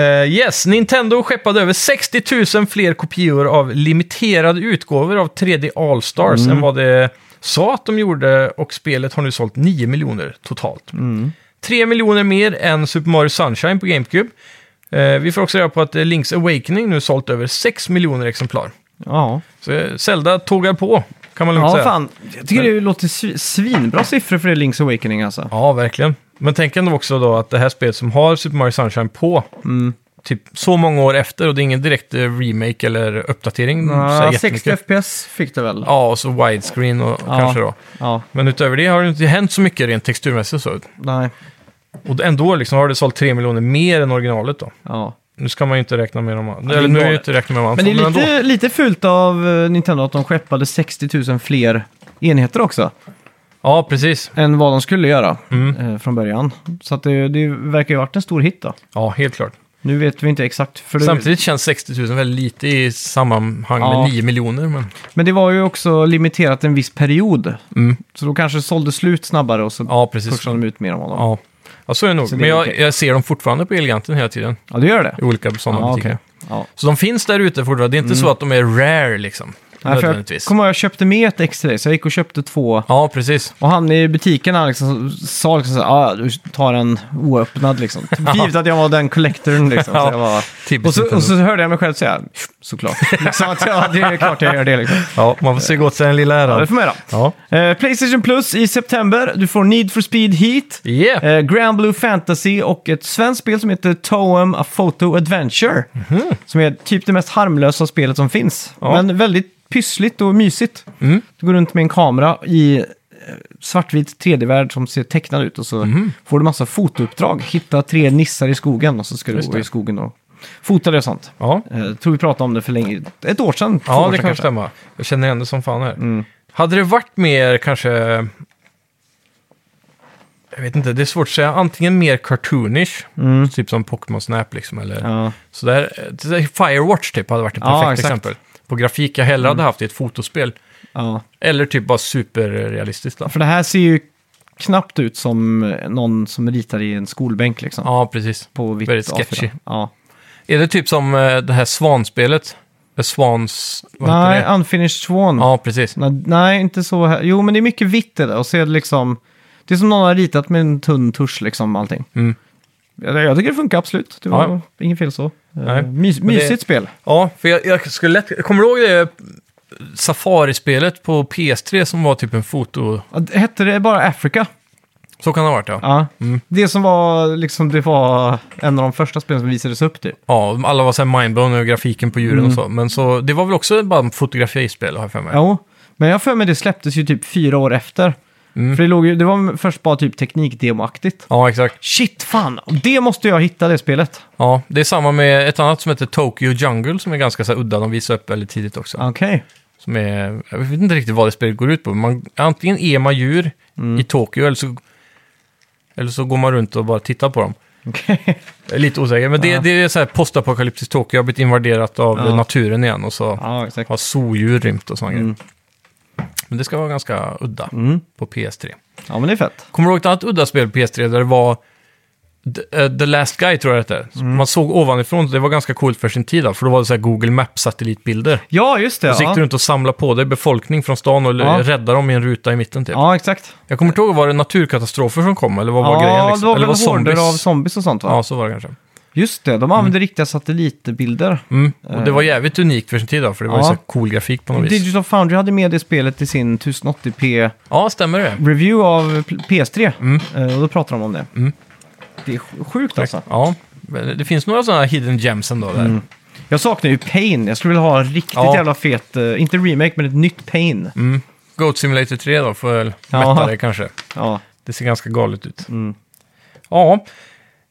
Eh, yes, Nintendo skeppade över 60 000 fler kopior av limiterade utgåvor av 3D All-Stars Mm. än vad det sa att de gjorde och spelet har nu sålt 9 miljoner totalt. Mm. 3 miljoner mer än Super Mario Sunshine på GameCube. Eh, vi får också reda på att eh, Link's Awakening nu sålt över 6 miljoner exemplar. Ja, Så eh, Zelda tågar på, kan man lugnt ja säga. fan. Jag tycker det låter svi- svinbra siffror för det Link's Awakening alltså. Ja, verkligen. Men tänk ändå också då att det här spelet som har Super Mario Sunshine på, Mm. typ så många år efter och det är ingen direkt eh, remake eller uppdatering. så här Ja, jättemycket. 60 FPS fick det väl? Ja, och så widescreen och Ja. kanske då. Ja, Men utöver det har det inte hänt så mycket rent texturmässigt så. nej. Och ändå liksom har det sålt 3 miljoner mer än originalet då. Ja. Nu ska man ju inte räkna med dem. är eller nu är ju inte räkna med dem. Men det är lite, lite fult av eh, Nintendo att de skeppade 60 000 fler enheter också. Ja, precis. Än vad de skulle göra Mm. eh, från början. Så att det, det verkar ju ha varit en stor hit då. Ja, helt klart. Nu vet vi inte exakt. För det, Samtidigt känns 60 000 väldigt lite i sammanhang Ja. med 9 miljoner. Men... Men det var ju också limiterat en viss period. Mm. Så då kanske sålde slut snabbare och så Ja, precis. pushade de ut mer om honom. Ja. Ja, så är det nog. Så det Men jag, okej. jag ser dem fortfarande på Elgiganten hela tiden. Ja, det gör det. I olika sådana Ja, butiker. okej. Ja. Så de finns där ute fortfarande. Det är inte så att de är rare liksom. Nej, för jag nödvändigtvis. kommer ihåg, jag köpte med ett extra så jag gick och köpte två. Ja, precis. Och han i butiken han liksom sa liksom så här, ah, du tar en oöppnad liksom. Givet att jag var den collectorn liksom. Så Ja. jag var... Typiskt och, så, Nintendo. och så hörde jag mig själv säga, såklart. liksom att, ja, det är klart jag gör det liksom. Ja, man får se gott sig den lilla Ja, det äran. får man göra. Ja. Eh, Playstation Plus i september. Du får Need for Speed Heat. Yeah. Eh, Grand Blue Fantasy och ett svenskt spel som heter Toem A Photo Adventure. Som är typ det mest harmlösa spelet som finns. Mhm. Ja. Men väldigt pyssligt och mysigt. Mm. Du går runt med en kamera i eh, svartvit 3D-värld som ser tecknad ut och så Mhm. får du massa fotouppdrag. Hitta tre nissar i skogen och så ska du Just gå det. i skogen och fota det och sånt. Ja, Eh, tror vi pratade om det för länge, ett år sedan. ja år det kan kanske. stämma. Jag känner igen det som fan här. Mm. Hade det varit mer kanske... Jag vet inte, det är svårt att säga. Antingen mer cartoonish, Mm. typ som Pokémon Snap liksom, eller Ja. sådär. Där Firewatch typ hade varit ett Ja, perfekt. Mm. exempel. På grafik jag hellre hade haft i ett fotospel. ja. Eller typ bara superrealistiskt då. För det här ser ju knappt ut som eh, någon som ritar i en skolbänk liksom. Ja, precis. På vitt Väldigt A4. sketchy. Ja. Är det typ som eh, det här Svanspelet? Vad heter Nej? Unfinished Swan. Ja, precis. Nej, nej, inte så här. Jo, men det är mycket vitt i det. Och så är det liksom... Det är som någon har ritat med en tunn tusch liksom allting. Mm. Jag, jag tycker det funkar absolut. Det var inget fel så. Nej, Eh, Mys, men det- mysigt spel. Ja, för jag, jag skulle lätt... Kommer du ihåg det Safari-spelet på PS3 som var typ en foto... Ja, det Hette det bara Africa? Så kan det ha varit, ja. Ja. Mm. Det som var, liksom, det var en av de första spelen som visades upp typ. Ja, alla var så här mindblown över grafiken på djuren Mm. och så. Men så, det var väl också bara ett fotografispel, har jag för mig. Jo, men jag har för mig det släpptes ju typ fyra år efter. Mm. För det, låg ju, det var först bara typ teknikdemoaktigt. Ja, exakt. Shit, fan! Det måste jag hitta, det spelet. Ja, det är samma med ett annat som heter Tokyo Jungle som är ganska så här udda. De visar upp väldigt tidigt också. Okej. Som är, jag vet inte riktigt vad det spelet går ut på. Man, antingen är man djur Mm. i Tokyo eller så, eller så går man runt och bara tittar på dem. Okej. Jag är lite osäker, men det, Ja. det är så här postapokalyptiskt Tokyo. har blivit invaderat av Ja. naturen igen och så Ja, exakt. har zoodjur rymt och sådana Mm. grejer. Men det ska vara ganska udda Mm. på PS3. Ja, men det är fett. Kommer du ihåg ett annat udda spel på PS3 där det var The, eh, The Last Guy tror jag det hette. Mm. Man såg ovanifrån, det var ganska coolt för sin tid då, för då var det så här Google Maps-satellitbilder. Ja, just det. Så gick Ja. du runt och samlade på dig befolkning från stan och Ja. räddade dem i en ruta i mitten typ. ja, exakt. Jag kommer inte ihåg, var det naturkatastrofer som kom eller vad var grejen? Ja, Liksom? det var eller väl horder zombies? av zombies och sånt va? Ja, så var det kanske. Just det, de använde riktiga satellitbilder. Mm. Och det var jävligt unikt för sin tid då, för det var ju Ja. så här cool grafik på något vis. Digital Foundry hade med det spelet i sin 1080p Ja, stämmer det? review av P- PS3. Mm. Eh, Och då pratar de om det. Mm. Det är sj- sjukt alltså. Ja, det finns några sådana hidden gems ändå där. Mm. Jag saknar ju Pain. Jag skulle vilja ha en riktigt Ja. jävla fet, eh, inte remake, men ett nytt Pain. Mm. Goat Simulator 3 då, får väl mätta det kanske. Ja. Det ser ganska galet ut. Mm. Ja.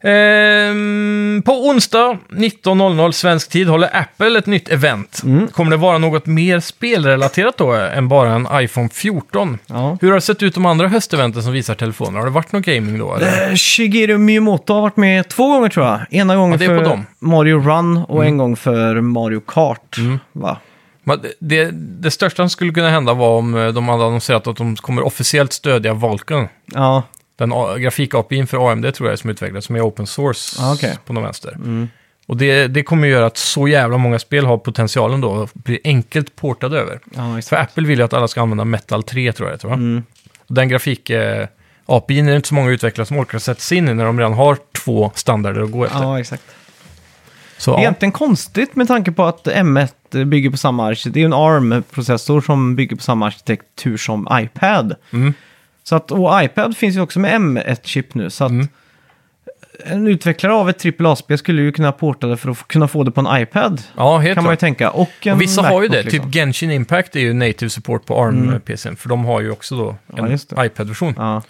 Ehm, på onsdag 19.00 svensk tid håller Apple ett nytt event. Mm. Kommer det vara något mer spelrelaterat då än bara en iPhone 14? ja. Hur har det sett ut de andra hösteventen som visar telefoner? Har det varit något gaming då? Eller? Eh, Shigeru Miyamoto har varit med två gånger tror jag. Ena gången Ja, för. Mario Run och en gång för Mario Kart. Mm. Va? Det, det största som skulle kunna hända var om eh, de hade annonserat att de kommer officiellt stödja Vulkan. Ja, Den grafik-APIn för AMD tror jag är som utvecklas, som är open source Ah, okej. på någon vänster. Mm. Och det, det kommer göra att så jävla många spel har potentialen då att bli enkelt portade över. ja För. Apple vill ju att alla ska använda Metal 3 tror jag det? Mm. Och den grafik eh, APIn är det inte så många utvecklare som orkar sätta sig in i när de redan har två standarder att gå efter. Ja, exakt. så, ja. Egentligen konstigt med tanke på att M1 bygger på samma arkitektur. Det är ju en ARM-processor som bygger på samma arkitektur som iPad. Mm. Så att, och iPad finns ju också med M1-chip nu. Så att Mm. en utvecklare av ett AAA-spel skulle ju kunna porta det för att kunna få det på en iPad. ja, helt kan man ju klart. tänka. Och, Och vissa har ju Macbook, det, liksom. typ Genshin Impact är ju native support på ARM-PCn, för de har ju också då Ja, en det. iPad-version. Ja.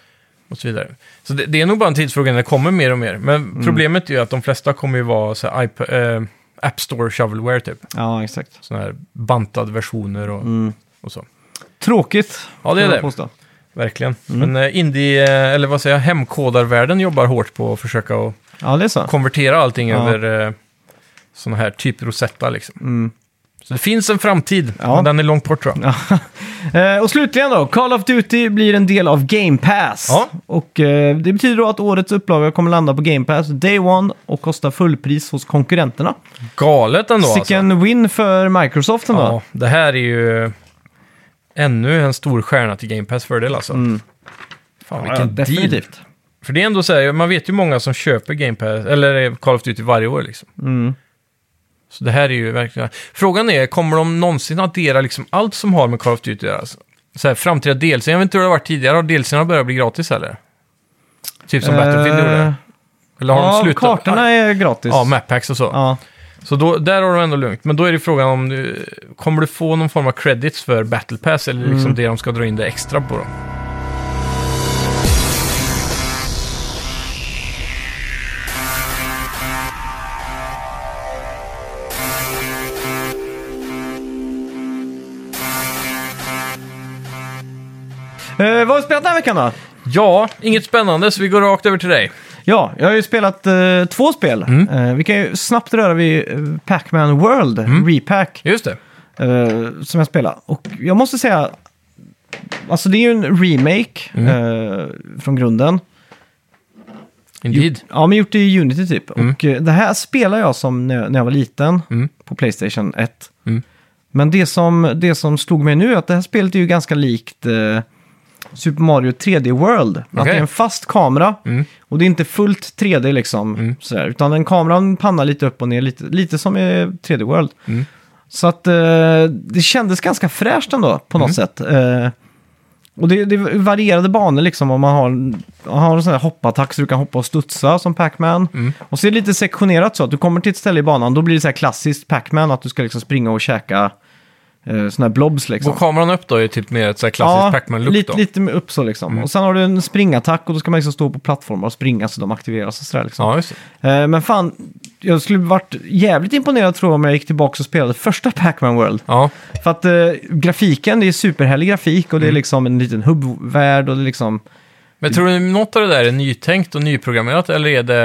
och så vidare. Så det, det är nog bara en tidsfråga när det kommer mer och mer. Men Mm. problemet är ju att de flesta kommer ju vara så iPad, eh, App Store shovelware typ. ja, exakt. Sådana här bantade versioner och, Mm. och så. Tråkigt. Ja, det är det. påstå. Verkligen. Mm. Men eh, indie, eh, eller vad säger jag, hemkodarvärlden jobbar hårt på att försöka att Ja, det är så. konvertera allting Ja. över eh, sådana här typ Rosetta liksom. Mm. Så det finns en framtid, Ja. men den är långt bort tror jag. Eh, och slutligen då, Call of Duty blir en del av Game Pass. Ja. Och det betyder då att årets upplaga kommer landa på Game Pass Day One och kosta fullpris hos konkurrenterna. Galet ändå alltså. Sicken win för Microsoft ändå. Ja, det här är ju ännu en stor stjärna till Game Pass fördel alltså. Mm. Fan Ja, vilken deal. definitivt. För det är ändå så här, man vet ju många som köper Game Pass, eller Call of Duty varje år liksom. Mm. Så det här är ju verkligen... Frågan är, kommer de någonsin addera liksom allt som har med Call of Duty att göra? Alltså, Så här, framtida DLC, jag vet inte hur det har varit tidigare, har DLCn börjat bli gratis eller? Typ som Battlefield gjorde. Eller har de Eh, Ja, slutat? kartorna är gratis. Ja, map packs och så. Ja. Så då, där har de ändå lugnt. Men då är det frågan om du, kommer du få någon form av credits för Battle Pass eller liksom Mm. det de ska dra in det extra på då? Eh, vad har du spelat den här veckan då? Ja, inget spännande så vi går rakt över till dig. Ja, jag har ju spelat eh, två spel. Mm. Eh, vi kan ju snabbt röra vid eh, Pac-Man World, Mm. Repack, Just det. eh, som jag spelar. Och jag måste säga, alltså det är ju en remake Mm. eh, från grunden. Indeed. Ja, men gjort i Unity typ. Mm. Och eh, det här spelar jag som när, när jag var liten Mm. på Playstation 1. Mm. Men det som, det som slog mig nu är att det här spelet är ju ganska likt eh, Super Mario 3D World. Att det är en fast kamera Mm. och det är inte fullt 3D liksom. Mm. Sådär, utan den kameran pannar lite upp och ner, lite, lite som i 3D World. Mm. Så att eh, det kändes ganska fräscht ändå på något Mm. sätt. Eh, Och det, det är varierade banor liksom. Om man har, har en sån här hoppattack så du kan hoppa och studsa som Pac-Man. Mm. Och så är det lite sektionerat så att du kommer till ett ställe i banan, då blir det så här klassiskt Pac-Man att du ska liksom springa och käka eh, såna här blobs liksom. Går kameran upp då är typ mer ett så här klassiskt Pac-Man-look lite, då? lite upp så liksom. Och sen har du en springattack och då ska man liksom stå på plattformar och springa så de aktiveras och sådär liksom. Ja, just det. Eh, men fan, jag skulle varit jävligt imponerad tror jag om jag gick tillbaka och spelade första Pac-Man World. Ja, För att eh, grafiken, det är superhärlig grafik och det är Mm. liksom en liten hubbvärld och det är liksom... men tror du något av det där är nytänkt och nyprogrammerat eller är det,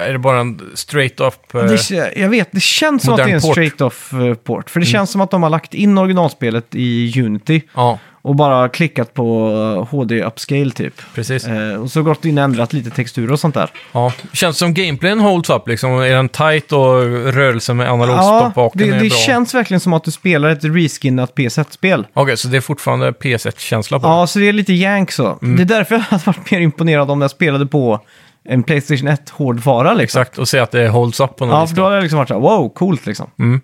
är det bara en straight up... eh, Det, jag vet, det känns som att det är en port. straight off eh, port. För det känns som att de har lagt in originalspelet i Unity Ja, och bara klickat på eh, HD upscale typ. precis. Eh, och så gått in och ändrat lite texturer och sånt där. Ja. Känns som gameplayen holds up liksom. Är den tight och rörelsen med analogstoppvaken det, är det bra? känns verkligen som att du spelar ett reskinnat PS1-spel. Okej, så det är fortfarande PS1-känsla på Ja, så det är lite jank så. Mm. Det är därför jag hade varit mer imponerad om jag spelade på en Playstation 1-hårdvara liksom. Exakt, och se att det holds up på något Ja, för då hade jag liksom varit så här, wow, coolt liksom. Mm.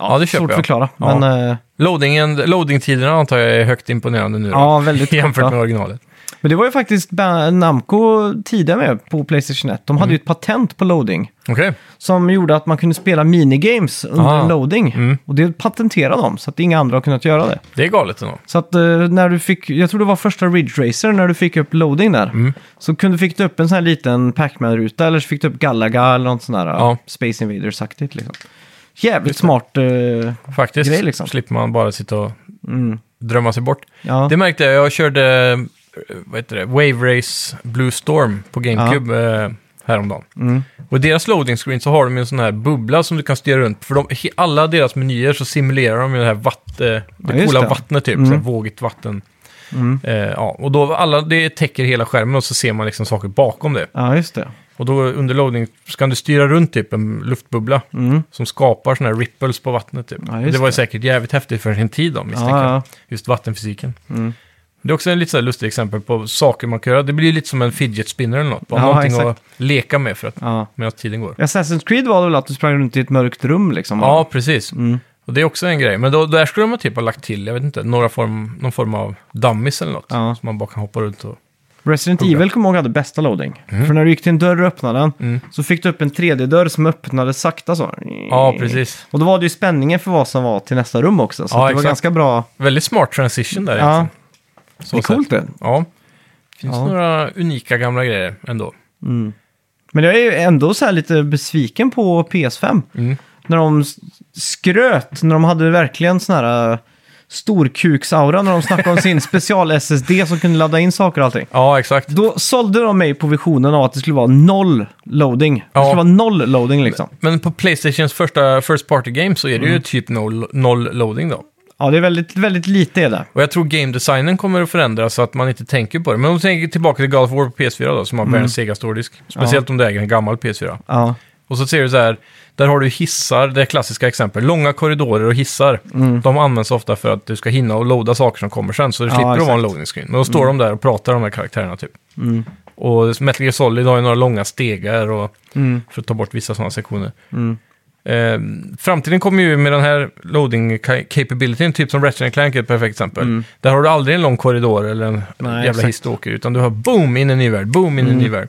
Ja, det köper Svårt att jag. förklara, Ja. men... eh, Loadingen, loading-tiderna antar jag är högt imponerande nu då, Ja, väldigt jämfört korta. med originalet. Men det var ju faktiskt Ba- Namco tidigare med på Playstation 1. De Mm. hade ju ett patent på loading. Okej, Som gjorde att man kunde spela minigames under Ah. loading. Mm. Och det patenterade de, så att inga andra har kunnat göra det. det är galet ändå. Så att eh, när du fick, jag tror det var första Ridge Racer, när du fick upp loading där. Mm. Så kunde, fick du upp en sån här liten Pac-Man-ruta, eller så fick du upp Galaga eller något sånt där Ja. Space Invaders-aktigt liksom. Jävligt smart. eh, Faktiskt Grej, liksom. slipper man bara sitta och mm. drömma sig bort. Ja. Det märkte jag, jag körde eh, vad heter det? Wave Race Blue Storm på GameCube eh, häromdagen. Mm. Och i deras loading screen så har de ju en sån här bubbla som du kan styra runt. För de, he- alla deras menyer så simulerar de ju det här vatt, det just coola det. vattnet typ, Mm. så här vågigt vatten. Mm. Eh, ja, och då alla, det täcker hela skärmen och så ser man liksom saker bakom det. ja, just det. Och då under loading så kan du styra runt typ en luftbubbla Mm. som skapar såna här ripples på vattnet. Typ. Ja, just det var ju det. säkert jävligt häftigt för sin tid då, misstänker Ja, jag. ja. Just vattenfysiken. Mm. Det är också en lite så här lustig exempel på saker man kan göra. Det blir ju lite som en fidget spinner eller något. Bara Ja, någonting exakt. att leka med för att, ja. medan tiden går. Assassin's Creed var väl att du sprang runt i ett mörkt rum liksom? Ja, precis. Mm. Och det är också en grej. Men då, där skulle de typ ha lagt till, jag vet inte, några form, någon form av dummies eller något. Ja. Så man bara kan hoppa runt och... Resident Hugga. Evil kommer jag ihåg hade bästa loading. För när du gick till en dörr och öppnade den Mm. så fick du upp en 3D-dörr som öppnade sakta så. Ja, precis. Och då var det ju spänningen för vad som var till nästa rum också. Så Ja, det var ganska bra. Väldigt smart transition där Ja, egentligen. Så det är coolt det. Ja. Finns Ja. några unika gamla grejer ändå. Mm. Men jag är ju ändå så här lite besviken på PS5. Mm. När de skröt, när de hade verkligen sån här storkuksaura, när de snackade om sin special-SSD som kunde ladda in saker och allting. Ja, exakt. Då sålde de mig på visionen av att det skulle vara noll loading. Det Ja. skulle vara noll loading liksom. Men på Playstations första First Party Game så är det Mm. ju typ noll, noll loading då. Ja, det är väldigt, väldigt lite är det. Och jag tror game designen kommer att förändras så att man inte tänker på det. Men om du tänker tillbaka till God of War på PS4 då, som har Mm. världens segaste hårddisk. Speciellt om du äger en gammal PS4. Ja, Och så ser du så här, där har du hissar, det är klassiska exempel. Långa korridorer och hissar. De används ofta för att du ska hinna och loada saker som kommer sen. Så det Ja, slipper att vara en exakt. loading screen. Men då står de där och pratar om de här karaktärerna typ. mm. Och Metal Gear Solid har ju några långa stegar och, Mm. för att ta bort vissa sådana sektioner. Mm. Eh, framtiden kommer ju med den här loading ca- capabilityn, typ som Ratchet Clank är ett perfekt exempel. Där har du aldrig en lång korridor eller en Mm. Nej, jävla exakt. hiss du åker, utan du har boom in i en ny värld, boom in i en ny värld.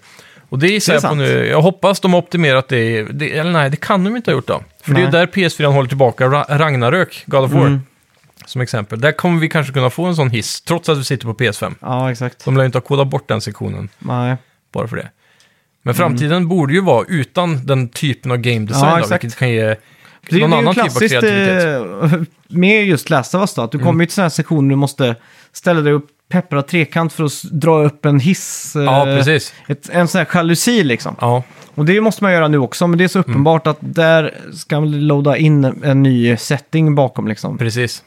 Och det gissar Det är jag på sant. nu. Jag hoppas de har optimerat det, det. Eller nej, det kan de inte ha gjort då. För det är ju Nej. där PS4 håller tillbaka Ra- Ragnarök, God of War, Mm. som exempel. Där kommer vi kanske kunna få en sån hiss, trots att vi sitter på PS5. ja exakt. De lär ju inte ha kodat bort den sektionen Nej. bara för det. Men framtiden borde ju vara utan den typen av game design Ja, då, vilket kan ge Det, det någon är ju annan typ av klassiskt kreativitet. eh, med just Last of Us då, att du Mm. kommer ju till sådana här sektioner du måste ställa dig upp, peppra trekant för att dra upp en hiss. eh, Ja, precis. Ett, en sån här jalusi liksom. Ja, Och det måste man göra nu också, men det är så Mm. uppenbart att där ska man loada in en ny setting bakom liksom. precis.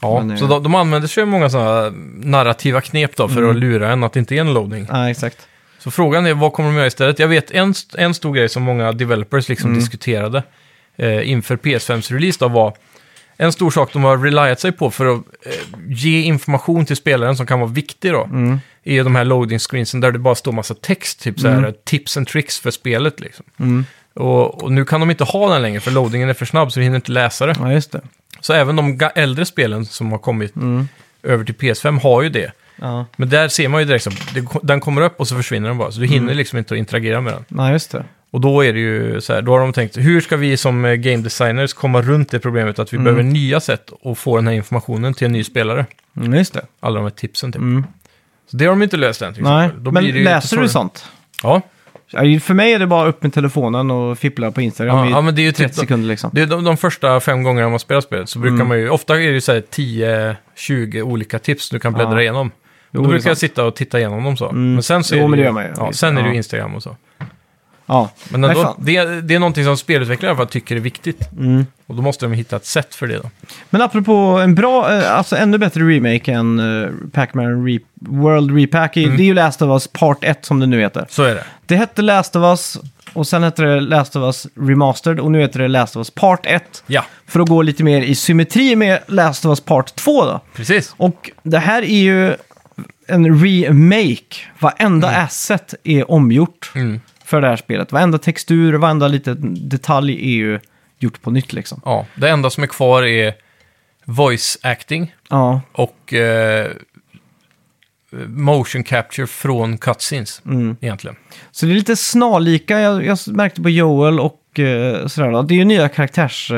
Ja, Men, eh, så de, de använder sig av många sådana narrativa knep då för Mm. att lura en att det inte är en loading. Ja, exakt. Så frågan är vad kommer de göra istället? Jag vet en, st- en stor grej som många developers liksom Mm. diskuterade eh, inför PS5s release då var en stor sak de har reliat sig på för att eh, ge information till spelaren som kan vara viktig då. Mm. Är de här loading screensen där det bara står massa text, typ så här tips and tricks för spelet liksom. Mm. Och, och nu kan de inte ha den längre för loadingen är för snabb så vi hinner inte läsa det. Ja, just det. Så även de äldre spelen som har kommit Mm. över till PS5 har ju det. Ja. Men där ser man ju direkt att den kommer upp och så försvinner den bara. Så du hinner Mm. liksom inte att interagera med den. Nej, just det. Och då är det ju så här, då har de tänkt, hur ska vi som eh, game designers komma runt det problemet att vi Mm. behöver nya sätt att få den här informationen till en ny spelare? Mm, just det. Alla de här tipsen typ. Mm. Så det har de inte löst än till Nej, men läser jättesvårare. du sånt? Ja. För mig är det bara upp med telefonen och fippla på Instagram Ja, i ja, men det är ju 30 typ, sekunder liksom. det är de, de första fem gångerna man spelar spelet så brukar Mm. man ju, ofta är det ju så här 10-20 olika tips du kan bläddra Ja. igenom. Jo, då brukar jag sitta och titta igenom dem så. Mm. Men sen så Jo, är det, ju-. Ja, sen är det ju. Instagram och så. Ja. Men Nej, ändå, fan. det, det är någonting som spelutvecklare i alla fall tycker är viktigt. Mm. Och då måste de hitta ett sätt för det då. Men apropå en bra, eh, alltså ännu bättre remake än uh, Pac-Man Re- World Repack, i- Mm. det är ju Last of Us Part 1 som det nu heter. Så är det. Det hette Last of Us och sen hette det Last of Us Remastered och nu heter det Last of Us Part 1. Ja, För att gå lite mer i symmetri med Last of Us Part 2 då. precis. Och det här är ju en remake. Varenda asset är omgjort Mm. För det här spelet. Varenda textur, varenda liten detalj är ju gjort på nytt liksom. Ja, det enda som är kvar är voice acting Ja, och eh, motion capture från cutscenes mm. egentligen. Så det är lite snarlika, jag, jag märkte på Joel och eh, sådär då. Det är ju nya karaktärs...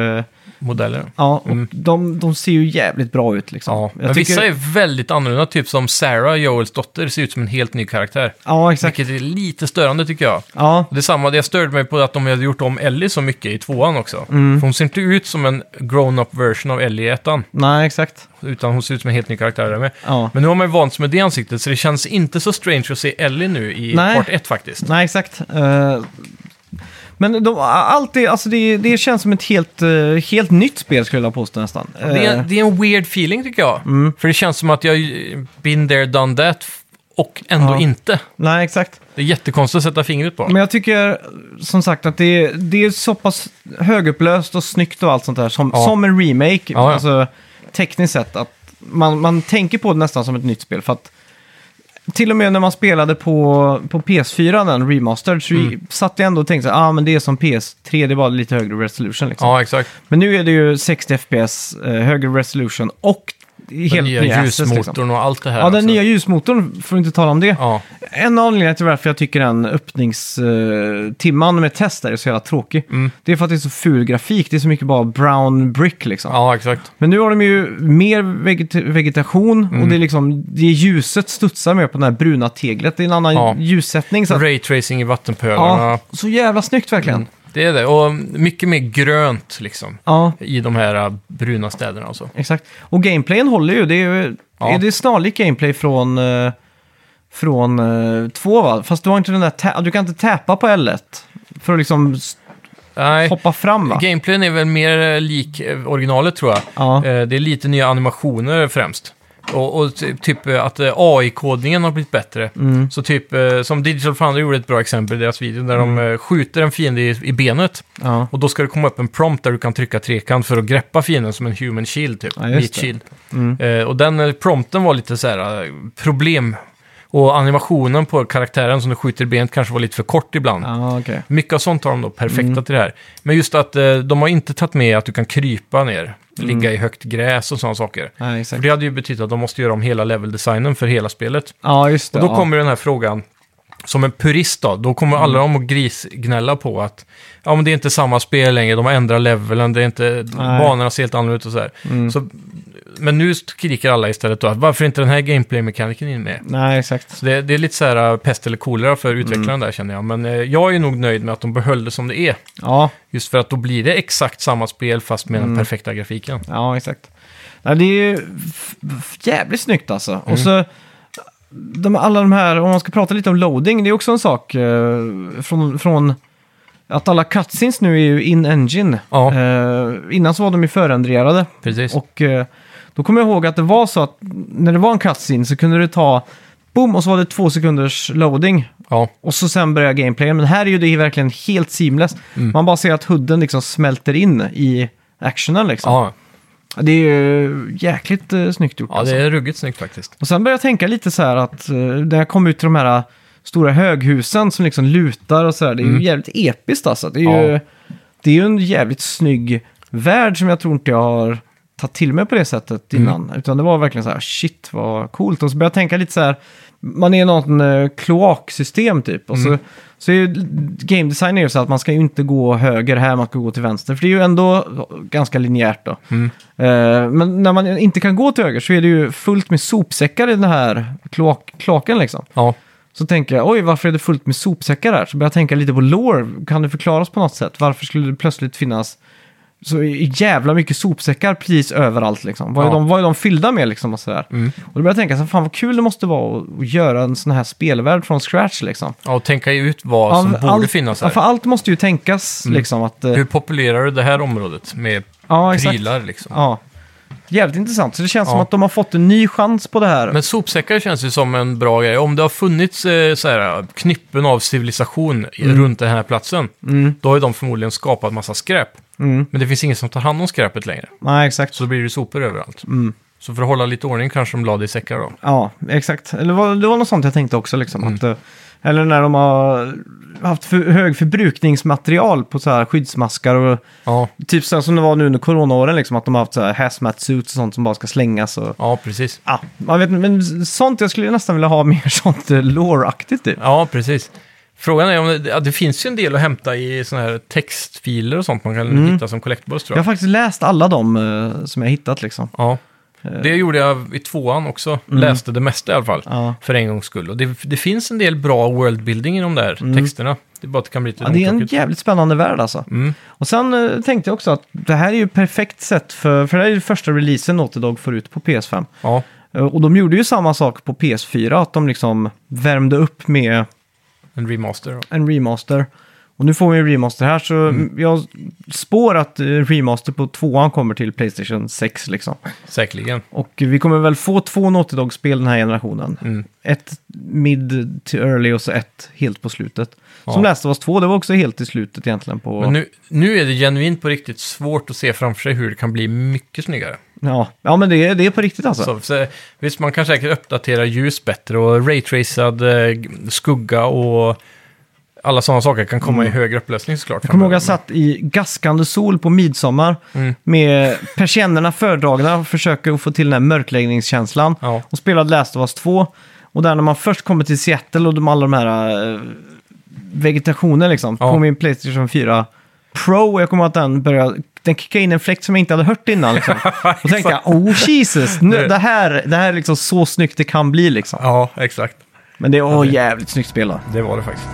Modeller. ja, och Mm. de, de ser ju jävligt bra ut liksom. Ja, Jag men tycker- vissa är väldigt annorlunda, typ som Sarah, Joels dotter, ser ut som en helt ny karaktär. Ja, exakt. Vilket är lite störande tycker jag. Ja, Det är samma, det jag störde mig på att de hade gjort om Ellie så mycket i tvåan också. Mm. För hon ser inte ut som en grown-up version av Ellie i ettan, nej exakt. utan hon ser ut som en helt ny karaktär där med. Ja. Men nu har man ju vant sig med det ansiktet, så det känns inte så strange att se Ellie nu i Nej. part 1 faktiskt. Nej, exakt. Eh, men de, allt det, alltså det, det känns som ett helt, eh, helt nytt spel skulle jag vilja påstå nästan. Det är, Eh, det är en weird feeling tycker jag. Mm. För det känns som att jag been there, done that, och ändå Ja. inte. nej, exakt. Det är jättekonstigt att sätta fingret på. Men jag tycker som sagt att det, är- det är så pass högupplöst och snyggt och allt sånt där som, Ja. som en remake. ja. Alltså tekniskt sett att man, man tänker på det nästan som ett nytt spel. För att till och med när man spelade på, på PS4, den remastered, så Mm. satt jag ändå och tänkte att ah, men det är som PS3, det bara lite högre resolution. Liksom. Ja, exakt. Men nu är det ju 60 FPS, eh, högre resolution och helt Den nya ljusmotorn liksom. och allt det här. Ja, den också. nya ljusmotorn, får vi inte tala om det. Ja, En av anledningarna till varför jag tycker den öppningstimman med test är så jävla tråkig. Mm. Det är för att det är så ful grafik, det är så mycket bara brown brick liksom. ja exakt. Men nu har de ju mer veget- vegetation och Mm. det är liksom, det är ljuset studsar mer på det här bruna teglet. Det är en annan Ja. ljussättning. Så att, Raytracing i vattenpölarna. ja, så jävla snyggt verkligen. Mm. Det är det. Och mycket mer grönt liksom. Ja, I de här äh, bruna städerna och så. exakt. Och gameplayen håller ju. Det är ju Ja. är det snarlik gameplay från, eh, från eh, två va? Fast du har inte den där, ta- du kan inte täpa på L1 för att liksom s- Nej, hoppa fram va? gameplayen är väl mer äh, lik äh, originalet tror jag. Ja. Eh, Det är lite nya animationer främst. Och, och ty- typ eh, att eh, AI-kodningen har blivit bättre. Mm. Så typ, eh, som Digital Foundry gjorde ett bra exempel i deras video, där de Mm. eh, skjuter en fiende i, i benet. Ja. Och då ska det komma upp en prompt där du kan trycka trekant för att greppa fienden som en human shield, typ. Ja, just Meat det. shield. Mm. Eh, och den eh, prompten var lite så här eh, problem. Och animationen på karaktären som du skjuter i benet kanske var lite för kort ibland. Ja, okej. Mycket av sånt har de då perfekta Mm. till det här. Men just att eh, de har inte tagit med att du kan krypa ner, Mm. ligga i högt gräs och sådana saker. Nej, För det hade ju betytt att de måste göra om hela leveldesignen för hela spelet. Ja, just det. Och då ja. kommer den här frågan, som en purist då, då kommer alla Mm. de att grisgnälla på att ja, men det är inte samma spel längre, de har ändrat levelen, det är inte, banorna ser helt annorlunda ut och så här. Mm. Så, men nu skriker alla istället då, att varför är inte den här gameplay-mekaniken in med? Nej, exakt. Så det, det är lite så här äh, pest eller kolera för utvecklaren Mm. där känner jag. Men eh, jag är nog nöjd med att de behöll det som det är. Ja, Just för att då blir det exakt samma spel fast med Mm. den perfekta grafiken. ja exakt. Nej, det är ju f- f- jävligt snyggt alltså. Mm. Och så de, alla de här, om man ska prata lite om loading, det är också en sak eh, från, från att alla cutscenes nu är ju in-engine. Ja. Eh, innan så var de ju förändrade. Precis. Och eh, då kommer jag ihåg att det var så att när det var en cutscene så kunde det ta, boom, och så var det två sekunders loading. Ja, Och så sen börjar gameplayen. Men här är ju det verkligen helt seamless. Mm. Man bara ser att hooden liksom smälter in i actionen liksom. ja. Det är ju jäkligt uh, snyggt gjort. ja alltså. det är ruggigt snyggt faktiskt. Och sen börjar jag tänka lite så här att uh, när jag kom ut till de här uh, stora höghusen som liksom lutar och så här. Det är Mm. ju jävligt episkt alltså. Det är, ju, Ja. det är ju en jävligt snygg värld som jag tror inte jag har tagit till mig på det sättet Mm. innan. Utan det var verkligen så här, shit vad coolt. Och så började jag tänka lite så här, man är någon eh, kloaksystem typ. Och Mm. så, så är ju game design är ju så att man ska ju inte gå höger här, man ska gå till vänster. För det är ju ändå ganska linjärt då. Mm. Eh, men när man inte kan gå till höger så är det ju fullt med sopsäckar i den här kloak, kloaken liksom. Ja. Så tänker jag, oj varför är det fullt med sopsäckar här? Så börjar jag tänka lite på lore. Kan det förklaras på något sätt? Varför skulle det plötsligt finnas så jävla mycket sopsäckar precis överallt liksom? Vad är, Ja. de, vad är de fyllda med liksom? Och, sådär. Mm. och då börjar jag tänka, så, fan vad kul det måste vara att, att göra en sån här spelvärld från scratch liksom. ja, och tänka ut vad som Ja, borde allt- finnas Ja, här. för allt måste ju tänkas Mm. liksom. Att, eh, Hur populerar du det här området med ja, prylar liksom? Ja. Jävligt intressant. Så det känns som Ja. att de har fått en ny chans på det här. Men sopsäckar känns ju som en bra grej. Om det har funnits eh, så här, knippen av civilisation i- runt den här platsen, Mm. då har ju de förmodligen skapat massa skräp. Mm. Men det finns ingen som tar hand om skräpet längre. Nej, exakt. Så då blir det sopor överallt. Så för att hålla lite ordning kanske de la det i säckar då. Ja, exakt. Eller vad- det var något sånt jag tänkte också. Liksom, Mm. att, eh, eller när de har haft för hög förbrukningsmaterial på så här skyddsmaskar och Ja, typ så som det var nu under coronaåren, liksom, att de har haft så här hazmat suits och sånt som bara ska slängas. Och, ja precis. ja, man vet, men sånt, jag skulle nästan vilja ha mer sånt eh, lore-aktigt typ. Ja, precis. Frågan är om det, ja, det finns ju en del att hämta i sådana här textfiler och sånt man kan Mm. hitta som collectibles tror Jag har jag. faktiskt läst alla de eh, som jag hittat liksom. Ja. Eh, Det gjorde jag i tvåan också. Mm. Läste det mesta i alla fall. Ja. För en gångs skull. Och det, det finns en del bra worldbuilding i de där texterna. Det är bara att det kan bli lite Mm. Ja, det är en jävligt spännande värld alltså. Mm. Och sen eh, tänkte jag också att det här är ju perfekt sätt för, för det här är ju första releasen Naughty Dog får ut på PS5. Ja, Eh, Och de gjorde ju samma sak på PS4, att de liksom värmde upp med en remaster. en remaster. Och nu får vi en remaster här, så Mm. jag spår att eh, remaster på tvåan kommer till Playstation 6 liksom. Säkerligen. Och vi kommer väl få två Naughty Dog-spel den här generationen. Mm. Ett mid till early och så ett helt på slutet. Ja. Som of Us 2, det var också helt i slutet egentligen på... Men nu, nu är det genuint på riktigt svårt att se framför sig hur det kan bli mycket snyggare. Ja, ja men det är, det är på riktigt alltså. Så, så, visst, man kan säkert uppdatera ljus bättre och raytracad eh, skugga och alla sådana saker kan komma i högre upplösning såklart. Mm. Jag kommer ihåg jag satt i gaskande sol på midsommar Mm. med persiennerna fördragna och försöker att få till den här mörkläggningskänslan. Ja. Och spelade Last of Us 2. Och där när man först kommer till Seattle och de alla de här äh, vegetationen liksom. Ja. På min Playstation 4 Pro. Och jag kommer ihåg att den började... Den kickade in en fläkt som jag inte hade hört innan. Liksom. Och tänkte jag, oh Jesus, nu, det här, det här är liksom så snyggt det kan bli liksom. Ja, exakt. Men det var jävligt snyggt spel då. Det var det faktiskt.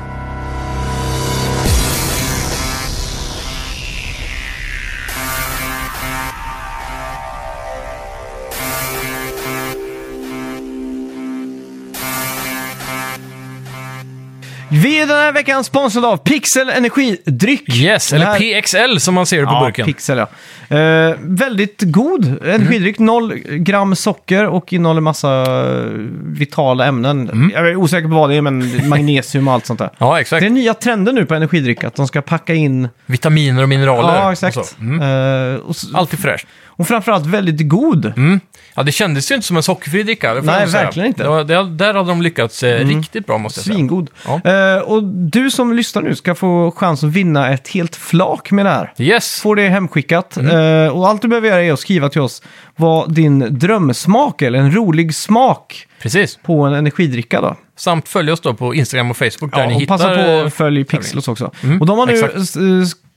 Vi är den här veckan sponsrade av Pixel Energidryck. Yes, Den eller här- PXL som man ser det på burken. Pixel ja. Eh, väldigt god energidryck, noll gram socker och innehåller massa eh, vitala ämnen. Mm. Jag är osäker på vad det är, men magnesium och allt sånt där. Ja, Det exakt. är nya trenden nu på energidryck, att de ska packa in... Vitaminer och mineraler. Ja, och exakt. så. Mm. Eh, och, s- Alltid fräscht. Och framförallt väldigt god. Mm. Ja, det kändes ju inte som en sockerfri dricka. det får Nej, jag nog säga. verkligen inte. Mm. Det var, det, där hade de lyckats eh, riktigt bra, måste jag säga. Svingod. Ja. Eh, och du som lyssnar nu ska få chans att vinna ett helt flak med det här. Yes! Får det hemskickat. Mm. Eh, och allt du behöver göra är att skriva till oss vad din drömsmak eller en rolig smak Precis. på en energidricka då. Samt följ oss då på Instagram och Facebook där Ja, ni och hittar... passa på eh, att följa Pixels också. Mm, och de har nu exakt. s-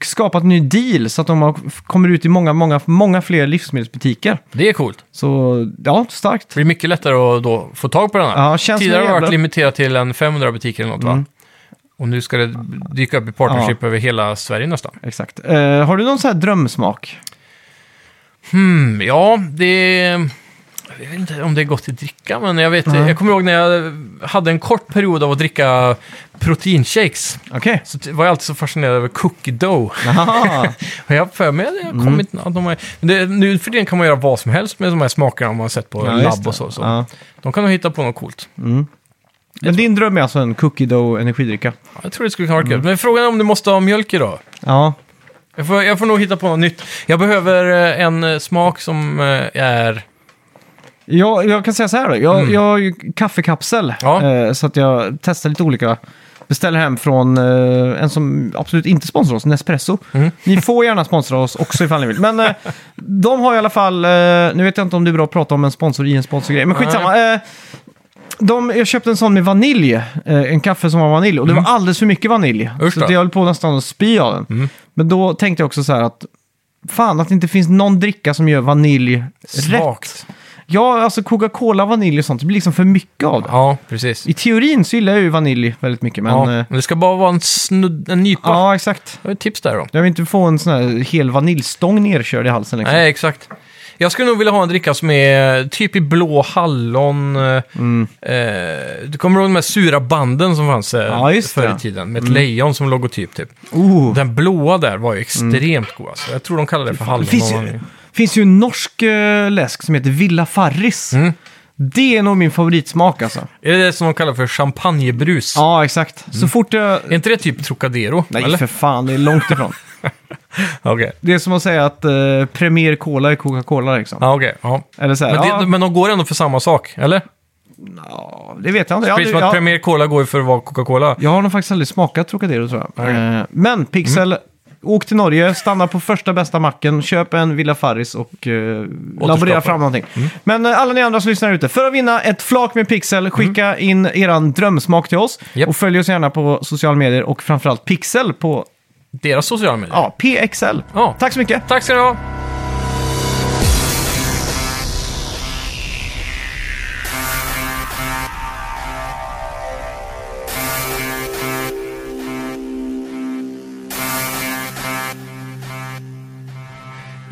skapat en ny deal så att de har, kommer ut i många, många, många fler livsmedelsbutiker. Det är coolt. Så ja, starkt. Det blir mycket lättare att då få tag på den här. Ja, känns Tidigare har det varit limiterat till en 500 butiker eller något va? Och nu ska det dyka upp i partnership över hela Sverige nästan. Exakt. Eh, har du någon sån här drömsmak? Hmm, ja, det... Jag vet inte om det är gott att dricka, men jag, vet, Nej. jag kommer ihåg när jag hade en kort period av att dricka proteinshakes. Okej. Så t- var jag alltid så fascinerad över cookie dough. Och jag har för mig att det har Mm. kommit... Att de har, men det, nu för tiden kan man göra vad som helst med de här smakerna om man har sett på Ja, just labb det. och så. så. Ja. De kan nog hitta på något coolt. Men din dröm är alltså en cookie dough energidricka? Ja, Jag tror det skulle kunna vara Mm. kul. Men frågan är om du måste ha mjölk idag. Ja. Jag får, jag får nog hitta på något nytt. Jag behöver eh, en eh, smak som eh, är... Jag, jag kan säga så här då. Jag, jag har ju kaffekapsel. Mm. Ja. Eh, så att jag testar lite olika beställer hem från eh, en som absolut inte sponsrar oss, Nespresso. Mm. Ni får gärna sponsra oss också ifall ni vill. Men eh, de har i alla fall, eh, nu vet jag inte om det är bra att prata om en sponsor i en sponsorgrej, men skitsamma. Eh, de, jag köpte en sån med vanilj, eh, en kaffe som var vanilj, och det var alldeles för mycket vanilj. Mm. Usch så då. att jag höll på nästan att spy av den. Mm. Men då tänkte jag också så här att, fan att det inte finns någon dricka som gör vanilj rätt. Svagt. Ja, alltså Coca-Cola, vanilj och sånt, det blir liksom för mycket av det. Ja, precis. I teorin så gillar jag ju vanilj väldigt mycket, men... ja. eh, Men det ska bara vara en, snudd, en nypa. Ja, exakt. Det är ett tips där då. Jag vill inte få en sån här hel vaniljstång nerkörd i halsen. Liksom. Nej, exakt. Jag skulle nog vilja ha en dricka som är typ i blå hallon. eh, Mm. Eh, du kommer ihåg de här sura banden som fanns eh, Ja, förr i tiden? Med ett lejon som logotyp typ. Oh. Den blåa där var ju extremt god alltså. Jag tror de kallar det för hallon. Det finns ju, finns ju en norsk eh, läsk som heter Villa Farris. Mm. Det är nog min favoritsmak alltså. Är det det som de kallar för champagnebrus? Ja, exakt. Så fort jag... Är inte det typ Trocadero? Nej, eller? för fan, det är långt ifrån. Okej. Det är som att säga att eh, Premier Cola är Coca-Cola liksom. Ja, okej. Ja. Eller så här, Men, det, ja, men de går ändå för samma sak, eller? ja, det vet jag inte. Jag, Precis som att jag, Premier Cola går ju för att vara Coca-Cola. jag har nog faktiskt aldrig smakat Trocadero tror jag. Eh, men Pixel, åk till Norge, stanna på första bästa macken, köp en Villa Farris och uh, laborera fram någonting. Men eh, alla ni andra som lyssnar ute, för att vinna ett flak med Pixel, skicka in eran drömsmak till oss. Japp. Och följ oss gärna på sociala medier och framförallt Pixel på Deras sociala medier. ja, PXL. Ja. Tack så mycket! Tack ska ni ha!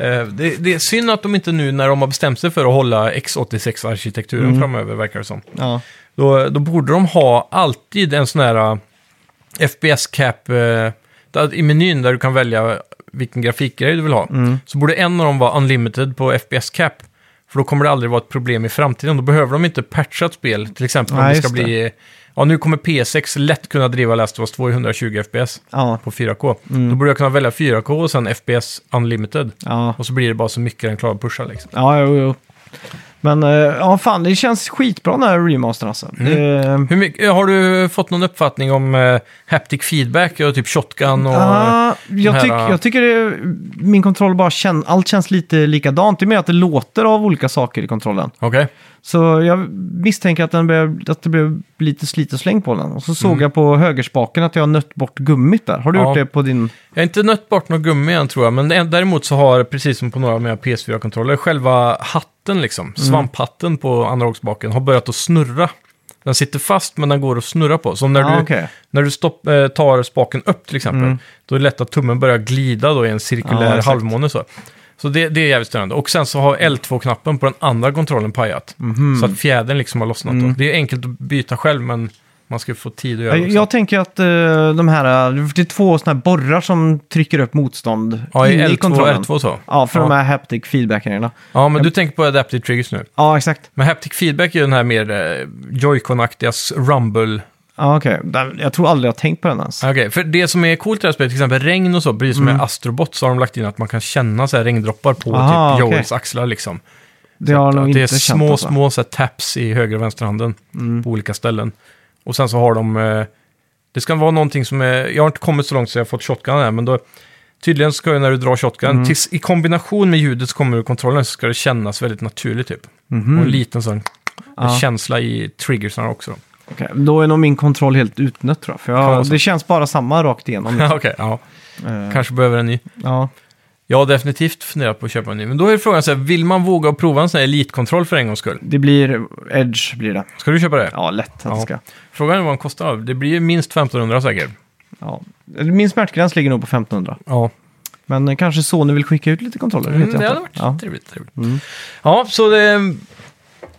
Eh, Det, det är synd att de inte nu, när de har bestämt sig för att hålla X86-arkitekturen framöver, verkar det som. Ja, Då, då borde de ha alltid en sån här uh, FPS-cap uh, i menyn där du kan välja vilken grafikgrej du vill ha. Mm. Så borde en av dem vara unlimited på FPS-cap. För då kommer det aldrig vara ett problem i framtiden. Då behöver de inte patcha ett spel. Till exempel om Nej, det ska det. bli... Ja, nu kommer PS6 lätt kunna driva Last of Us 2 i 120 FPS ja, på 4K. Mm. Då borde jag kunna välja 4K och sen FPS unlimited. ja. Och så blir det bara så mycket den klarar att pusha liksom. Ja, jo, jo. Men eh, ja, fan, det känns skitbra den här remastern alltså. Mm. Hur mycket, har du fått någon uppfattning om eh, haptic feedback och typ shotgun och... Ah, jag, tyck, jag tycker det, min kontroll bara känns, allt känns lite likadant. Det är mer att det låter av olika saker i kontrollen. Okej. Så jag misstänker att, den börjar, att det blev lite slit och släng på den. Och så såg jag på högerspaken att jag har nött bort gummit där. Har du Mm. Ja. gjort det på din? Jag har inte nött bort något gummi än tror jag, men däremot så har, precis som på några av mina PS4-kontroller, själva hatten liksom, svamphatten på analogspaken har börjat att snurra. Den sitter fast men den går att snurra på. Så när Ja, du, okej. när du stopp, eh, tar spaken upp till exempel, då är det lätt att tummen börjar glida då i en cirkulär exakt. halvmåne så. Så det, det är jävligt störande. Och sen så har L2-knappen på den andra kontrollen pajat. Mhm. Så att fjädern liksom har lossnat. Då. Det är enkelt att byta själv, men man ska ju få tid att göra det Jag, också. jag tänker att eh, de här, eh, det är två sådana här borrar som trycker upp motstånd Ja, i inne i L2 och kontrollen. R2 så. Ja, för de här haptic feedback-grejerna. Ja, men du tänker på Adaptive Triggers nu. Ja, exakt. Men Haptic Feedback är ju den här mer eh, Joy-Con-aktiga s- Rumble. Ja, okej. Jag tror aldrig jag har tänkt på den ens. Okej, för det som är coolt i det här spelet, till exempel regn och så, precis som med Astrobot, så har de lagt in att man kan känna så här regndroppar på Mm. Aha, typ okej. Joels axlar liksom. Det har jag nog Att inte det är känt små, alltså. små så här, taps i höger och vänsterhanden Mm. på olika ställen. Och sen så har de... Eh, det ska vara någonting som är... Jag har inte kommit så långt så jag har fått shotgun än, men då... Tydligen ska ju när du drar shotgun, Mm. tills, i kombination med ljudet så kommer ur kontrollen så ska det kännas väldigt naturligt typ. Mhm. Och en liten sån Ja. känsla i triggersarna också. Då. Okej, Då är nog min kontroll helt utnött tror jag. För Kan vara jag, så. det känns bara samma rakt igenom. Ja, Okej, ja. Eh, Kanske behöver en ny. Ja. Jag har definitivt funderat på att köpa en ny. Men då är frågan så här, vill man våga prova en sån här elitkontroll för en gångs skull? Det blir Edge blir det. Ska du köpa det? Ja, lätt att Ja. det ska. Frågan är vad den kostar. Det blir ju minst 1500 säkert. Ja. Min smärtgräns ligger nog på 1500. Ja, Men eh, kanske Sony vill skicka ut lite kontroller. mm, vet jag det inte. hade varit ja. trevligt. trevligt. Mm. Ja, så det,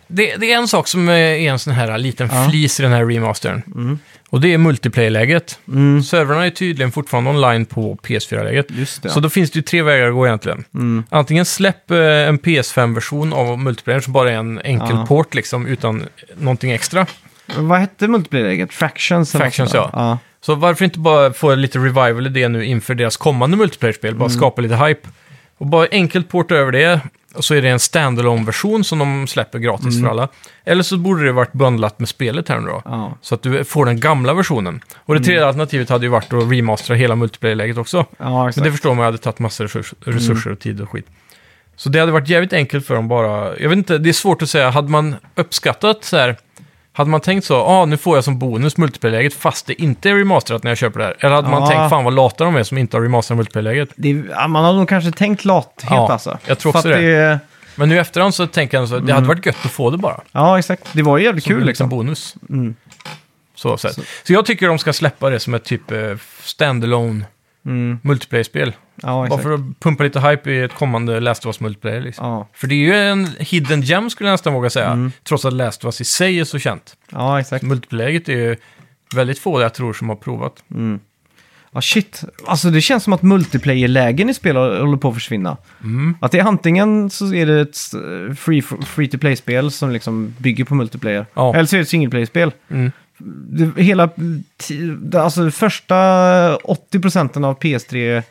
det, det är en sak som är en sån här liten Ja. flis i den här remastern. Mm. Och det är multiplayer-läget. Mm. Servrarna är tydligen fortfarande online på PS4-läget. Just det. Så då finns det ju tre vägar att gå egentligen. Mm. Antingen släpp eh, en PS5-version av multiplayer som bara är en enkel Ja. port liksom utan någonting extra. Vad hette multiplayer-läget? Fractions? eller Fractions, sånt där? ja. Så varför inte bara få lite revival i det nu inför deras kommande multiplayer-spel? Bara Mm. skapa lite hype. Och bara enkelt porta över det, och så är det en standalone version som de släpper gratis för alla. Eller så borde det varit bundlat med spelet här nu då. Ja. Så att du får den gamla versionen. Och det tredje alternativet hade ju varit att remastera hela multiplayer-läget också. Ja, Men det förstår man, jag hade tagit massor resurs, resurser och tid och skit. Så det hade varit jävligt enkelt för dem bara. Jag vet inte, det är svårt att säga. Hade man uppskattat så här, hade man tänkt så, ah, nu får jag som bonus multiplayer-läget fast det inte är remasterat när jag köper det här? Eller hade man Ja. tänkt, fan vad lata de är som inte har remasterat multiplayer-läget? Det ja, man har nog kanske tänkt lathet Ja, alltså. jag tror också att det. Men nu i efterhand så tänker jag så, det hade varit gött att få det bara. Ja, exakt. Det var ju jävligt Som kul liksom. bonus. Mm. Så, sett. Så. jag tycker de ska släppa det som ett typ eh, standalone Mm. multiplayer-spel. Ja, Bara exakt. för att pumpa lite hype i ett kommande Last of Us multiplayer. Liksom. Ja. För det är ju en hidden gem skulle jag nästan våga säga. Mm. Trots att Last of Us i sig är så känt. ja, exakt. Multiplayer är ju väldigt få jag tror som har provat. Ja, shit. Alltså det känns som att multiplayer-lägen i spel håller på att försvinna. Mm. Att det är antingen så är det ett free, free to play-spel som liksom bygger på multiplayer. Ja. Eller så är det ett single play-spel. Mm. Hela, alltså första 80% av PS3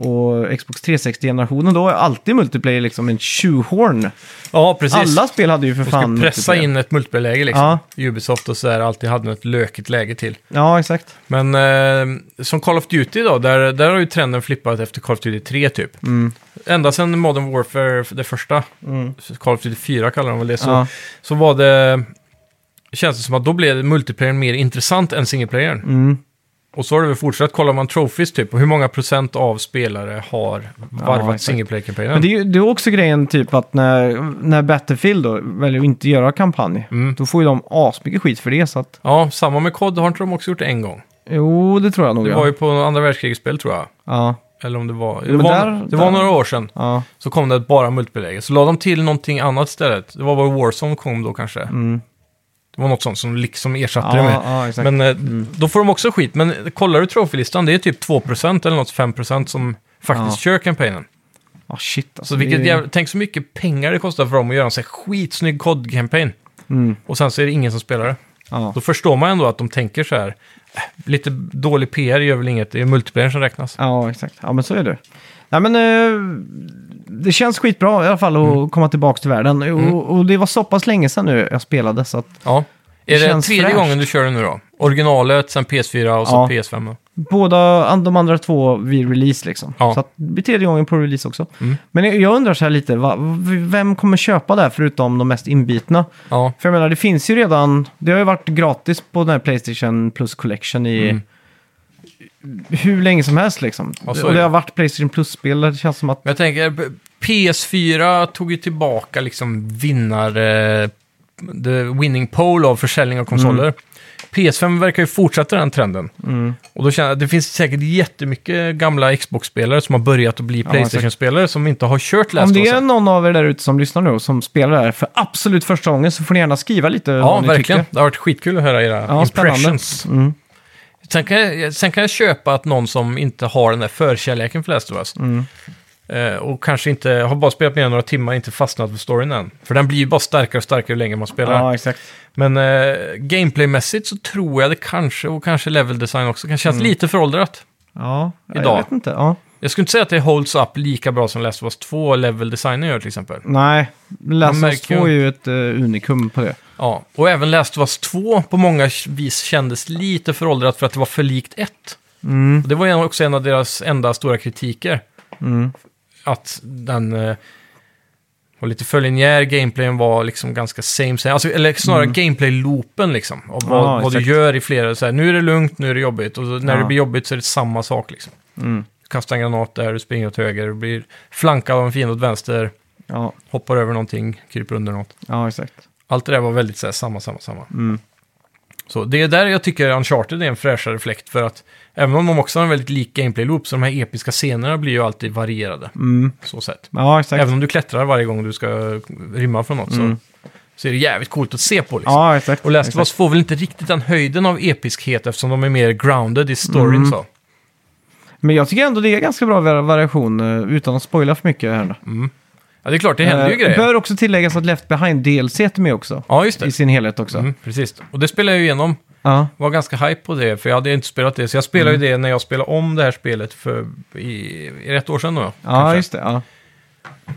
och Xbox 360-generationen, då är alltid multiplayer liksom en tjohorn. Ja, precis. Alla spel hade ju för fan pressa multiplayer. in ett multiplayer-läge liksom. Ja. Ubisoft och sådär alltid hade ett lökigt läge till. Ja, exakt. Men eh, som Call of Duty då, där, där har ju trenden flippat efter Call of Duty 3 typ. Mm. Ända sedan Modern Warfare, det första, Mm. Call of Duty 4 kallar de väl det, så, Ja. så var det... Känns det som att då blev multiplayern mer intressant än singleplayern. Mm. Och så har det väl fortsatt. Kollar man trophies typ, och hur många procent av spelare har varvat exakt. singleplayer-kampanjen? Men det är ju det är också grejen typ att när, när Battlefield då väljer att inte göra kampanj, Mm. då får ju de asmycket skit för det. Så att, Ja, samma med COD har inte de också gjort det en gång? jo, det tror jag nog. Det ja. var ju på andra världskrigsspel tror jag. ja. Eller om det var... Det, var, där- det var där- några år sedan. Ja. Så kom det bara multiplayer. Så la de till någonting annat istället. Det var bara Warzone kom då kanske. Mm. Det var något sånt som liksom ersatte det med. Ja, exakt. Mm. Men eh, då får de också skit. Men kollar du trofélistan, det är typ 2% eller något 5% som faktiskt Ja. kör kampanjen. Ah, shit alltså. Så vilket det- jävla, tänk så mycket pengar det kostar för dem att göra en så här skitsnygg COD-kampanj. Mm. Och sen så är det ingen som spelar det. Ja. Då förstår man ändå att de tänker så här. "Äh, Lite dålig PR gör väl inget, det är multiplayer som räknas. ja, exakt. Ja, men så är det. Nej, men eh, det känns skitbra i alla fall att Mm. komma tillbaka till världen. Och, och det var så pass länge sedan nu jag spelade så att Ja. Det Är det, känns tredje fräscht. gången du kör det nu då? Originalet, sen PS4 och så Ja. PS5? då? båda de andra två vid release liksom. Ja. Så att det blir tredje gången på release också. Mm. Men jag, jag undrar så här lite, va, vem kommer köpa det här förutom de mest inbitna? Ja. För jag menar, det finns ju redan, det har ju varit gratis på den här Playstation Plus Collection i Mm. Hur länge som helst liksom. Ja, så är och det det. har varit Playstation Plus-spel, det känns som att, Men jag tänker, p- PS4 tog ju tillbaka liksom vinnar... Eh, the winning pole av försäljning av konsoler. PS5 verkar ju fortsätta den trenden. mm, Och då känner jag det finns säkert jättemycket gamla Xbox-spelare som har börjat att bli Playstation-spelare som inte har kört Last om of det Us. är någon av er där ute som lyssnar nu och som spelar det här för absolut första gången så får ni gärna skriva lite Ja, vad ni verkligen. tycker. Det har varit skitkul att höra era Ja, spännande. impressions. Mm, Sen kan, jag, sen kan jag köpa att någon som inte har den där förkärleken för Last of Us mm. eh, och kanske inte har bara spelat med några timmar inte fastnat för storyn än. För den blir ju bara starkare och starkare ju längre man spelar. Ja, exakt. Men eh, gameplaymässigt så tror jag det kanske, och kanske level design också, kan kännas lite föråldrat. Ja, jag Idag. vet inte. Ja. Jag skulle inte säga att det holds up lika bra som Last of Us 2 level designen gör till exempel. Nej, Last of Us märker 2 är ju- ett uh, unikum på det. Ja, och även Last of Us 2 på många vis kändes lite föråldrat för att det var för likt 1. Mm, Och det var ju också en av deras enda stora kritiker. mm. Att den eh, var lite för linjär, gameplayen var liksom ganska same same. Alltså, eller snarare gameplay-loopen liksom. Av vad, Mm. Ja, vad du gör i flera, så här, nu är det lugnt, nu är det jobbigt. Och när Ja. det blir jobbigt så är det samma sak liksom. Mm. Du kastar en granat där, du springer åt höger, du blir flankad av en fiende åt vänster, Ja, hoppar över någonting, kryper under något. ja, exakt. Allt det där var väldigt så här, samma, samma, samma. Mm. Så det är där jag tycker Uncharted är en fräschare fläkt för att även om de också har en väldigt lik gameplay-loop så de här episka scenerna blir ju alltid varierade. Mm. Så sett. Ja, exakt. Även om du klättrar varje gång du ska rymma från något Mm. så, så är det jävligt coolt att se på. Liksom. Ja, exakt. och Last of. Us får väl inte riktigt den höjden av episkhet eftersom de är mer grounded i storyn. Mm. Så. Men jag tycker ändå det är ganska bra var- variation eh, utan att spoila för mycket här. Ja, det är klart, det händer ju Eh, grejer. Bör också tilläggas att Left Behind DLC är med också. Ja, just I det. sin helhet också. Mm, precis. Och det spelar jag ju igenom. Ja, Var ganska hype på det, för jag hade inte spelat det. Så jag spelade Mm. ju det när jag spelade om det här spelet för i, i rätt år sedan då. ja kanske. just det. Ja.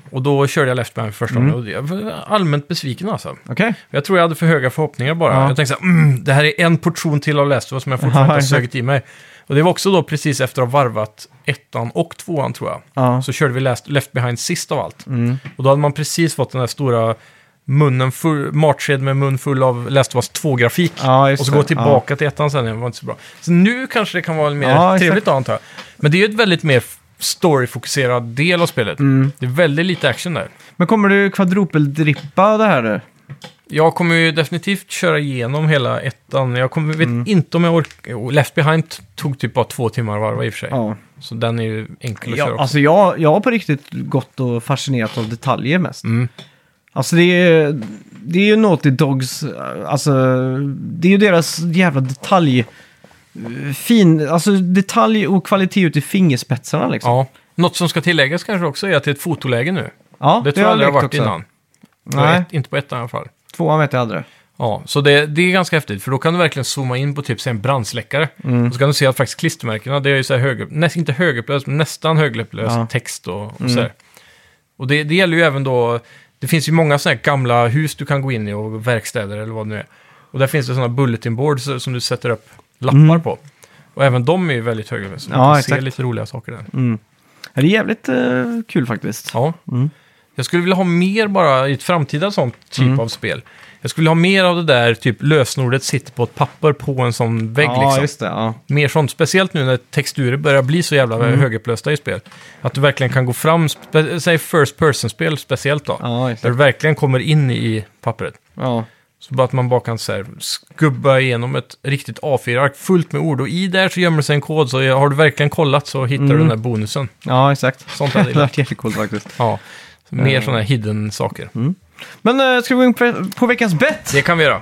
Och då körde jag Left Behind för första gången och jag var allmänt besviken alltså. Okej. Jag tror jag hade för höga förhoppningar bara. Ja. Jag tänkte så här, mm, det här är en portion till av Last of Us som jag fortfarande inte har sökt i mig. Och det var också då precis efter att ha varvat ettan och tvåan tror jag. Ja. Så körde vi Last, Left Behind sist av allt. Mm. Och då hade man precis fått den där stora munnen full, matsked med mun full av Last of Us 2-grafik. Ja, och så det. gå tillbaka till ettan sen, det var inte så bra. Så nu kanske det kan vara mer Ja, trevligt då antar jag. Men det är ju ett väldigt mer story-fokuserad del av spelet. Mm. Det är väldigt lite action där. Men kommer du kvadrupeldrippa det här nu? Jag kommer ju definitivt köra igenom hela ettan. Jag kommer, vet Mm. inte om jag orkar... Left Behind tog typ bara två timmar att varva i och för sig. Ja. Så den är ju enkel att köra ja också. alltså jag, jag har på riktigt gått och fascinerats av detaljer mest. Mm. Alltså det är, det är ju Naughty Dogs, alltså det är ju deras jävla detalj, fin, alltså detalj och kvalitet ut i fingerspetsarna liksom. Ja. Något som ska tilläggas kanske också är att det är ett fotoläge nu. Ja, Det tror jag aldrig har varit också. innan. Nej. Ett, inte på ettan i alla fall. Tvåan vet jag aldrig. Ja, så det, det är ganska häftigt, för då kan du verkligen zooma in på typ en brandsläckare. Mm. Och så kan du se att faktiskt klistermärkena, det är ju så här hög, näst, inte högupplöst, men nästan högupplöst Ja. Mm. text och, och så här. Och det, det gäller ju även då, det finns ju många sådana här gamla hus du kan gå in i och verkstäder eller vad det nu är. Och där finns det sådana bulletin boards som du sätter upp lappar på. Och även de är ju väldigt höga, så man Mm. Ja, kan se exakt. lite roliga saker där. Mm. Det är jävligt eh, kul faktiskt. Ja. Jag skulle vilja ha mer bara i ett framtida sånt typ Mm. av spel. Jag skulle vilja ha mer av det där, typ lösenordet sitter på ett papper på en sån vägg ja, liksom. just det. Ja. Mer sånt, speciellt nu när texturer börjar bli så jävla Mm. högupplösta i spel. Att du verkligen kan gå fram, spe- säg first person-spel speciellt då. Ja, Där exakt. du verkligen kommer in i pappret. Ja. Så bara att man bara kan så här, skubba igenom ett riktigt A4-ark fullt med ord. Och i där så gömmer sig en kod, så har du verkligen kollat så hittar du Mm. den där bonusen. ja, exakt. Sånt hade det jag har gillat. varit jättekul faktiskt. Ja. Mer Ja. sådana här hidden saker. Men eh, ska vi gå in på, på veckans bett? Det kan vi göra.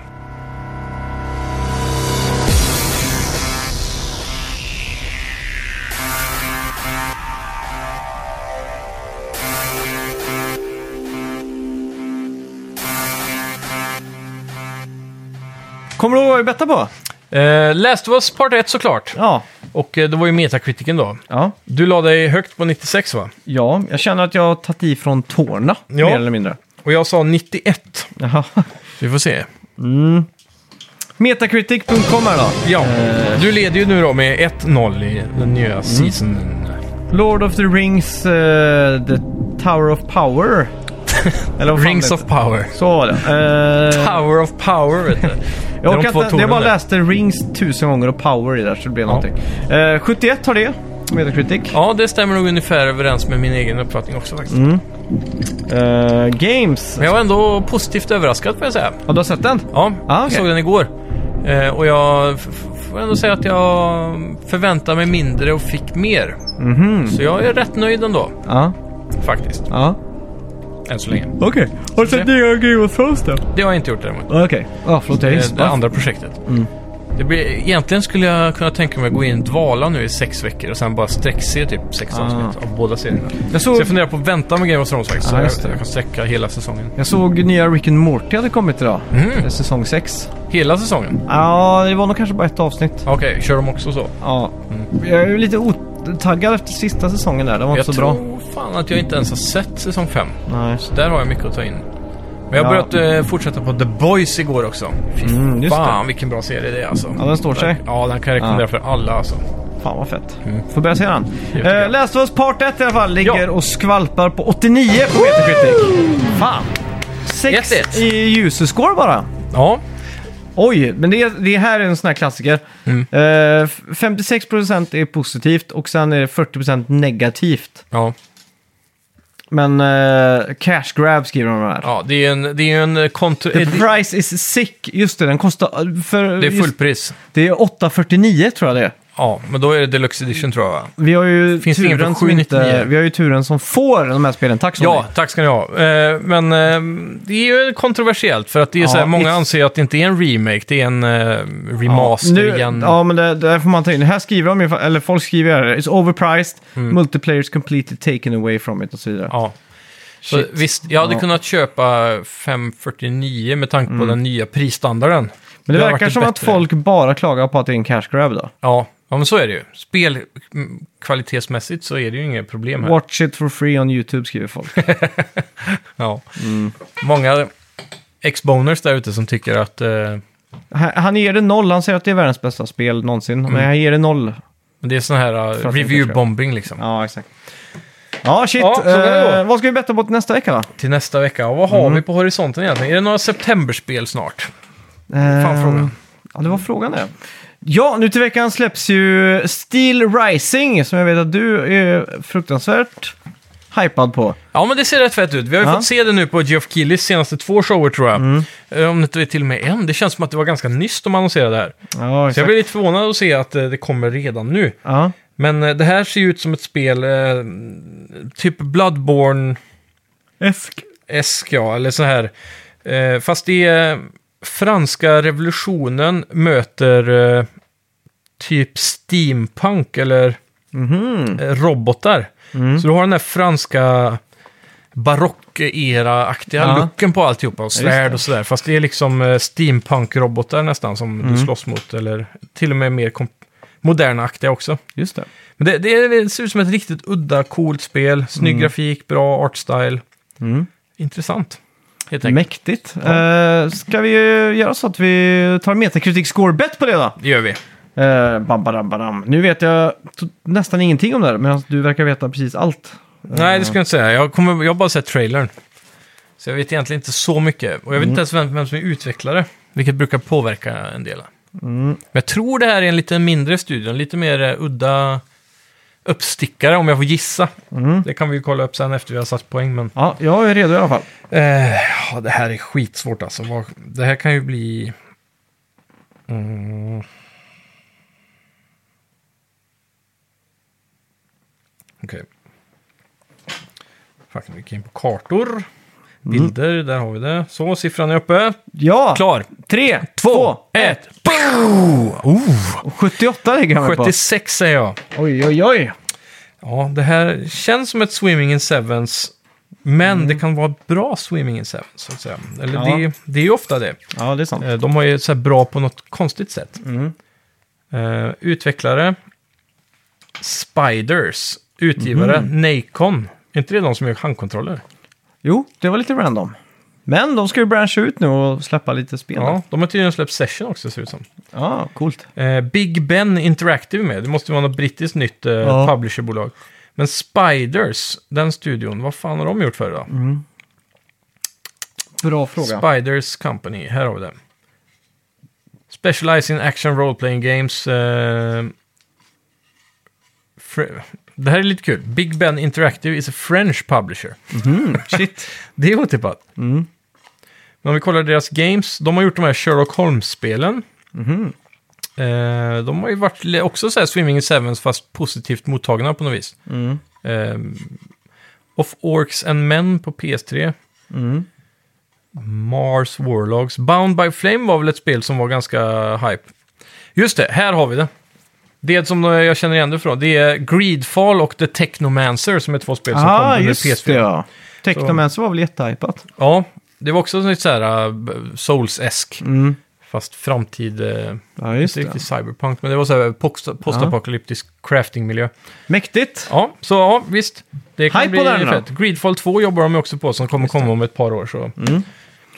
Kommer du ihåg vad vi bettade på? Eh, Last of Us Part 1 såklart. Ja. Och eh, det var ju metakritiken då. Ja. Du la dig högt på 96 va? ja, jag känner att jag har tagit i från tårna, Ja. mer eller mindre. Och jag sa 91. Jaha. Vi får se. Metacritic.com här då. Ja, du leder ju nu då med 1-0 i den nya seasonen. Lord of the Rings, eh, The Tower of Power. Eller Rings of. Power. Så var det. Eh, Tower of Power, vet du. Jag orkar inte, jag bara läste Rings tusen gånger och Power i där så det blev Ja. någonting. Eh, 71 har det, Metacritic. Ja, det stämmer nog ungefär överens med min egen uppfattning också faktiskt. Mm. Eh, games. Men jag var ändå positivt överraskad får jag säga. Har du har sett den? Ja, Ah, jag okej. såg den igår. Eh, och jag f- f- får ändå säga att jag förväntade mig mindre och fick mer. Mhm. Så jag är rätt nöjd ändå, Ja. faktiskt. Ja. Än så länge. Okej. Har du sett nya Game of Thrones då? Det har jag inte gjort däremot. Okej. Ja, förlåt. Jag Det, gissade. det andra projektet. Mm. Det blir, egentligen skulle jag kunna tänka mig att gå in dvala nu i sex veckor och sen bara sträckse typ sex Ah. avsnitt av båda serierna. Jag Så såg, jag funderar på att vänta med Game of Thrones faktiskt. Så just jag, det. jag kan sträcka hela säsongen. jag såg nya Rick and Morty hade kommit idag. Mm. Säsong 6. Hela säsongen? Ja, det var nog kanske bara ett avsnitt. Okej, kör de också så? Ja. Jag är ju lite otaggad efter sista säsongen där. Den var jag inte så bra. tror fan att jag inte ens har sett säsong 5. Nej. Så där har jag mycket att ta in. Men jag har Ja. börjat eh, fortsätta på The Boys igår också. Fy Mm, fan vilken bra serie det är alltså. Ja, den står sig. Ja, den kan jag rekommendera Ja. för alla alltså. Fan vad fett. Mm. Får börja se den. Det Eh, jag. Last of Us Part 1 i alla fall ligger Ja. och skvalpar på 89 på Metacritic. Fan. 6 1-1. i user score bara. Ja, Oj, men det, det här är en sån här klassiker. Mm. Eh, f- 56% är positivt och sen är det 40% negativt. ja. Men eh, cash grab skriver de här. ja det är en, det är en konto... The eh, det, price is sick. Just det, den kostar... För det är just- fullpris. det är 849 tror jag det är. Ja, men då är det Deluxe Edition tror jag va? Vi har ju Finns det ingen turen som inte, 799? Vi har ju turen som får de här spelen. Tack så Ja, mycket. tack ska ni ha. Eh, men eh, det är ju kontroversiellt för att det är Ja, så här, många it's- anser att det inte är en remake, det är en eh, remaster nu, igen. Ja, men det, det får man ta in. Här skriver de ju, eller folk skriver här, it's overpriced, Mm. multiplayer is completely taken away from it och så vidare. Ja. Så Shit. visst, jag hade Ja. kunnat köpa 549 med tanke på den nya prisstandarden. Men det, hade verkar varit som att bättre. folk bara klagar på att det är en cash grab då. Ja, Ja, men så är det ju. Spelkvalitetsmässigt så är det ju inget problem här. Watch it for free on YouTube skriver folk. Ja. Många X-boners där ute som tycker att... Eh, Han- han ger det noll, han säger att det är världens bästa spel någonsin. Men han ger det noll. det är sån här För att review-bombing liksom. Ja, exakt. Ja, shit. Ja, så kan det Eh, vad ska vi betta på till nästa vecka då? Till nästa vecka. Och vad har vi på horisonten egentligen? Är det några septemberspel snart? Fan, Eh, frågan. Ja, det var frågan det. Ja, nu till veckan släpps ju Steel Rising, som jag vet att du är fruktansvärt hypad på. Ja, men det ser rätt fett ut. Vi har ju Ja. fått se det nu på Geoff Keighlys senaste två shower tror jag. Eh, Om det inte är till och med en. Det känns som att det var ganska nyss de annonserade det här. Ja, Så jag exakt. blir lite förvånad att se att eh, det kommer redan nu. Ja. Men eh, det här ser ju ut som ett spel, eh, typ Bloodborne Esk. esk ja, eller så här. Eh, fast det är franska revolutionen möter eh, typ steampunk eller Mhm. eh, robotar. Mm. Så du har den här franska barockera-aktiga Ja. looken på alltihopa och svärd och sådär. Fast det är liksom eh, steampunk-robotar nästan som Mm. du slåss mot. Eller till och med mer kom- moderna-aktiga också. Just det. Men det, det, det ser ut som ett riktigt udda, coolt spel. Snygg grafik, bra artstyle. Mm. Intressant. Helt enkelt. Mäktigt. Eh, ska vi göra så att vi tar Metacritic score bet på det då? Det gör vi. Uh, bam, badam, badam. Nu vet jag nästan ingenting om det här, medan du verkar veta precis allt. Nej, det ska jag inte säga. Jag, kommer, jag har bara sett trailern. Så jag vet egentligen inte så mycket. Och jag vet inte ens vem, som är utvecklare. Vilket brukar påverka en del. Mm. Men jag tror det här är en lite mindre studio. En lite mer eh, udda uppstickare om jag får gissa. Mm. Det kan vi ju kolla upp sen efter vi har satt poäng. Men Ja, jag är redo i alla fall. eh, ja, det här är skitsvårt alltså. Det här kan ju bli... Mm. Okej. Fuck, vi gick in på kartor. Bilder, där har vi det. Så, siffran är uppe. Ja! Klar. Tre, två, ett. Oh, och 78 lägger jag mig på. 76 säger jag. Oj, oj, oj. Ja, det här känns som ett Swimming in Sevens. Men det kan vara bra Swimming in Sevens, så att säga. Eller Ja. det, det är ju ofta det. Ja, det är sant. Eh, De har ju så här bra på något konstigt sätt. Mm. Eh, utvecklare. Spiders. Utgivare. Nacon. Är inte det de som gör handkontroller? Jo, det var lite random. Men de ska ju branscha ut nu och släppa lite spel. Ja, de har tydligen släppt Session också ser det ut som. ja coolt. Eh, Big Ben Interactive med. Det måste vara något brittiskt nytt eh, Ja. publisherbolag. Men Spiders, den studion, vad fan har de gjort för då? Bra fråga. Spiders Company, här har vi det. Specialize in action role-playing games. eh, det här är lite kul. Big Ben Interactive is a French publisher. Mm, shit. Det är otippat. Mm. Men om vi kollar deras games, de har gjort de här Sherlock Holmes-spelen. Mhm. Eh, de har ju varit också så här Swimming in Sevens fast positivt mottagna på något vis. Mm. Eh, of Orcs and Men på PS3. Mm. Mars Warlogs. Bound by Flame var väl ett spel som var ganska hype. Just det, här har vi det. Det som jag känner igen det från, det är Greedfall och The Technomancer som är två spel som kom Ah, under just PS4. det ja. Technomancer var väl jättehypat. Ja, det var också så här uh, Souls-esk. Mm. Fast framtid, uh, Ja, inte riktigt cyberpunk, men det var så här post- postapokalyptisk craftingmiljö. Mäktigt. Ja, så ja, visst. Det kan Hype bli på den fett. Greedfall 2 jobbar de också på som kommer komma om ett par år. Så. Mm.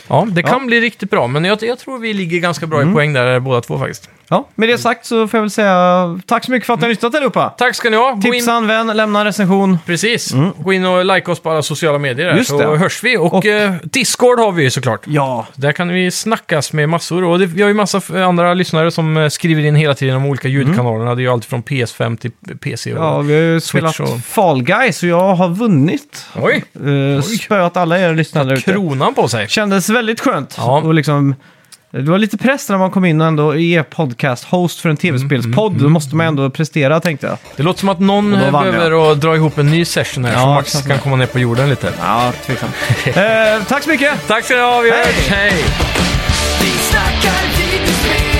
Ja, det kan Ja. bli riktigt bra, men jag, jag tror vi ligger ganska bra i Mm. poäng där båda två faktiskt. Ja, med det sagt så får jag väl säga tack så mycket för att ni har lyssnat allihopa. Tack ska ni ha. Gå Tipsa in, en vän, lämna en recension. precis. Gå in och like oss på alla sociala medier där, Just så det. hörs vi. Och, Och- eh, Discord har vi ju såklart. Ja, Där kan vi snackas med massor. Och det, vi har ju massa f- andra lyssnare som eh, skriver in hela tiden om olika ljudkanalerna. Det är ju allt från PS5 till PC. Och... ja vi har ju spelat och- Fall Guys och jag har vunnit. Oj, Uh, spöat alla er lyssnare där ute. kronan på sig. Kändes väldigt skönt. Ja. Och liksom, det var lite press när man kom in och ändå är podcast-host för en tv-spelspodd. Mm, Då måste man ändå prestera tänkte jag. Det låter som att någon Och då eh, vann behöver att dra ihop en ny session här, Ja, så Max känns kan komma ner på jorden lite. Ja, tveksamt. eh, tack så mycket! Tack ska ni ha, vi hörs! Hej! Vi snackar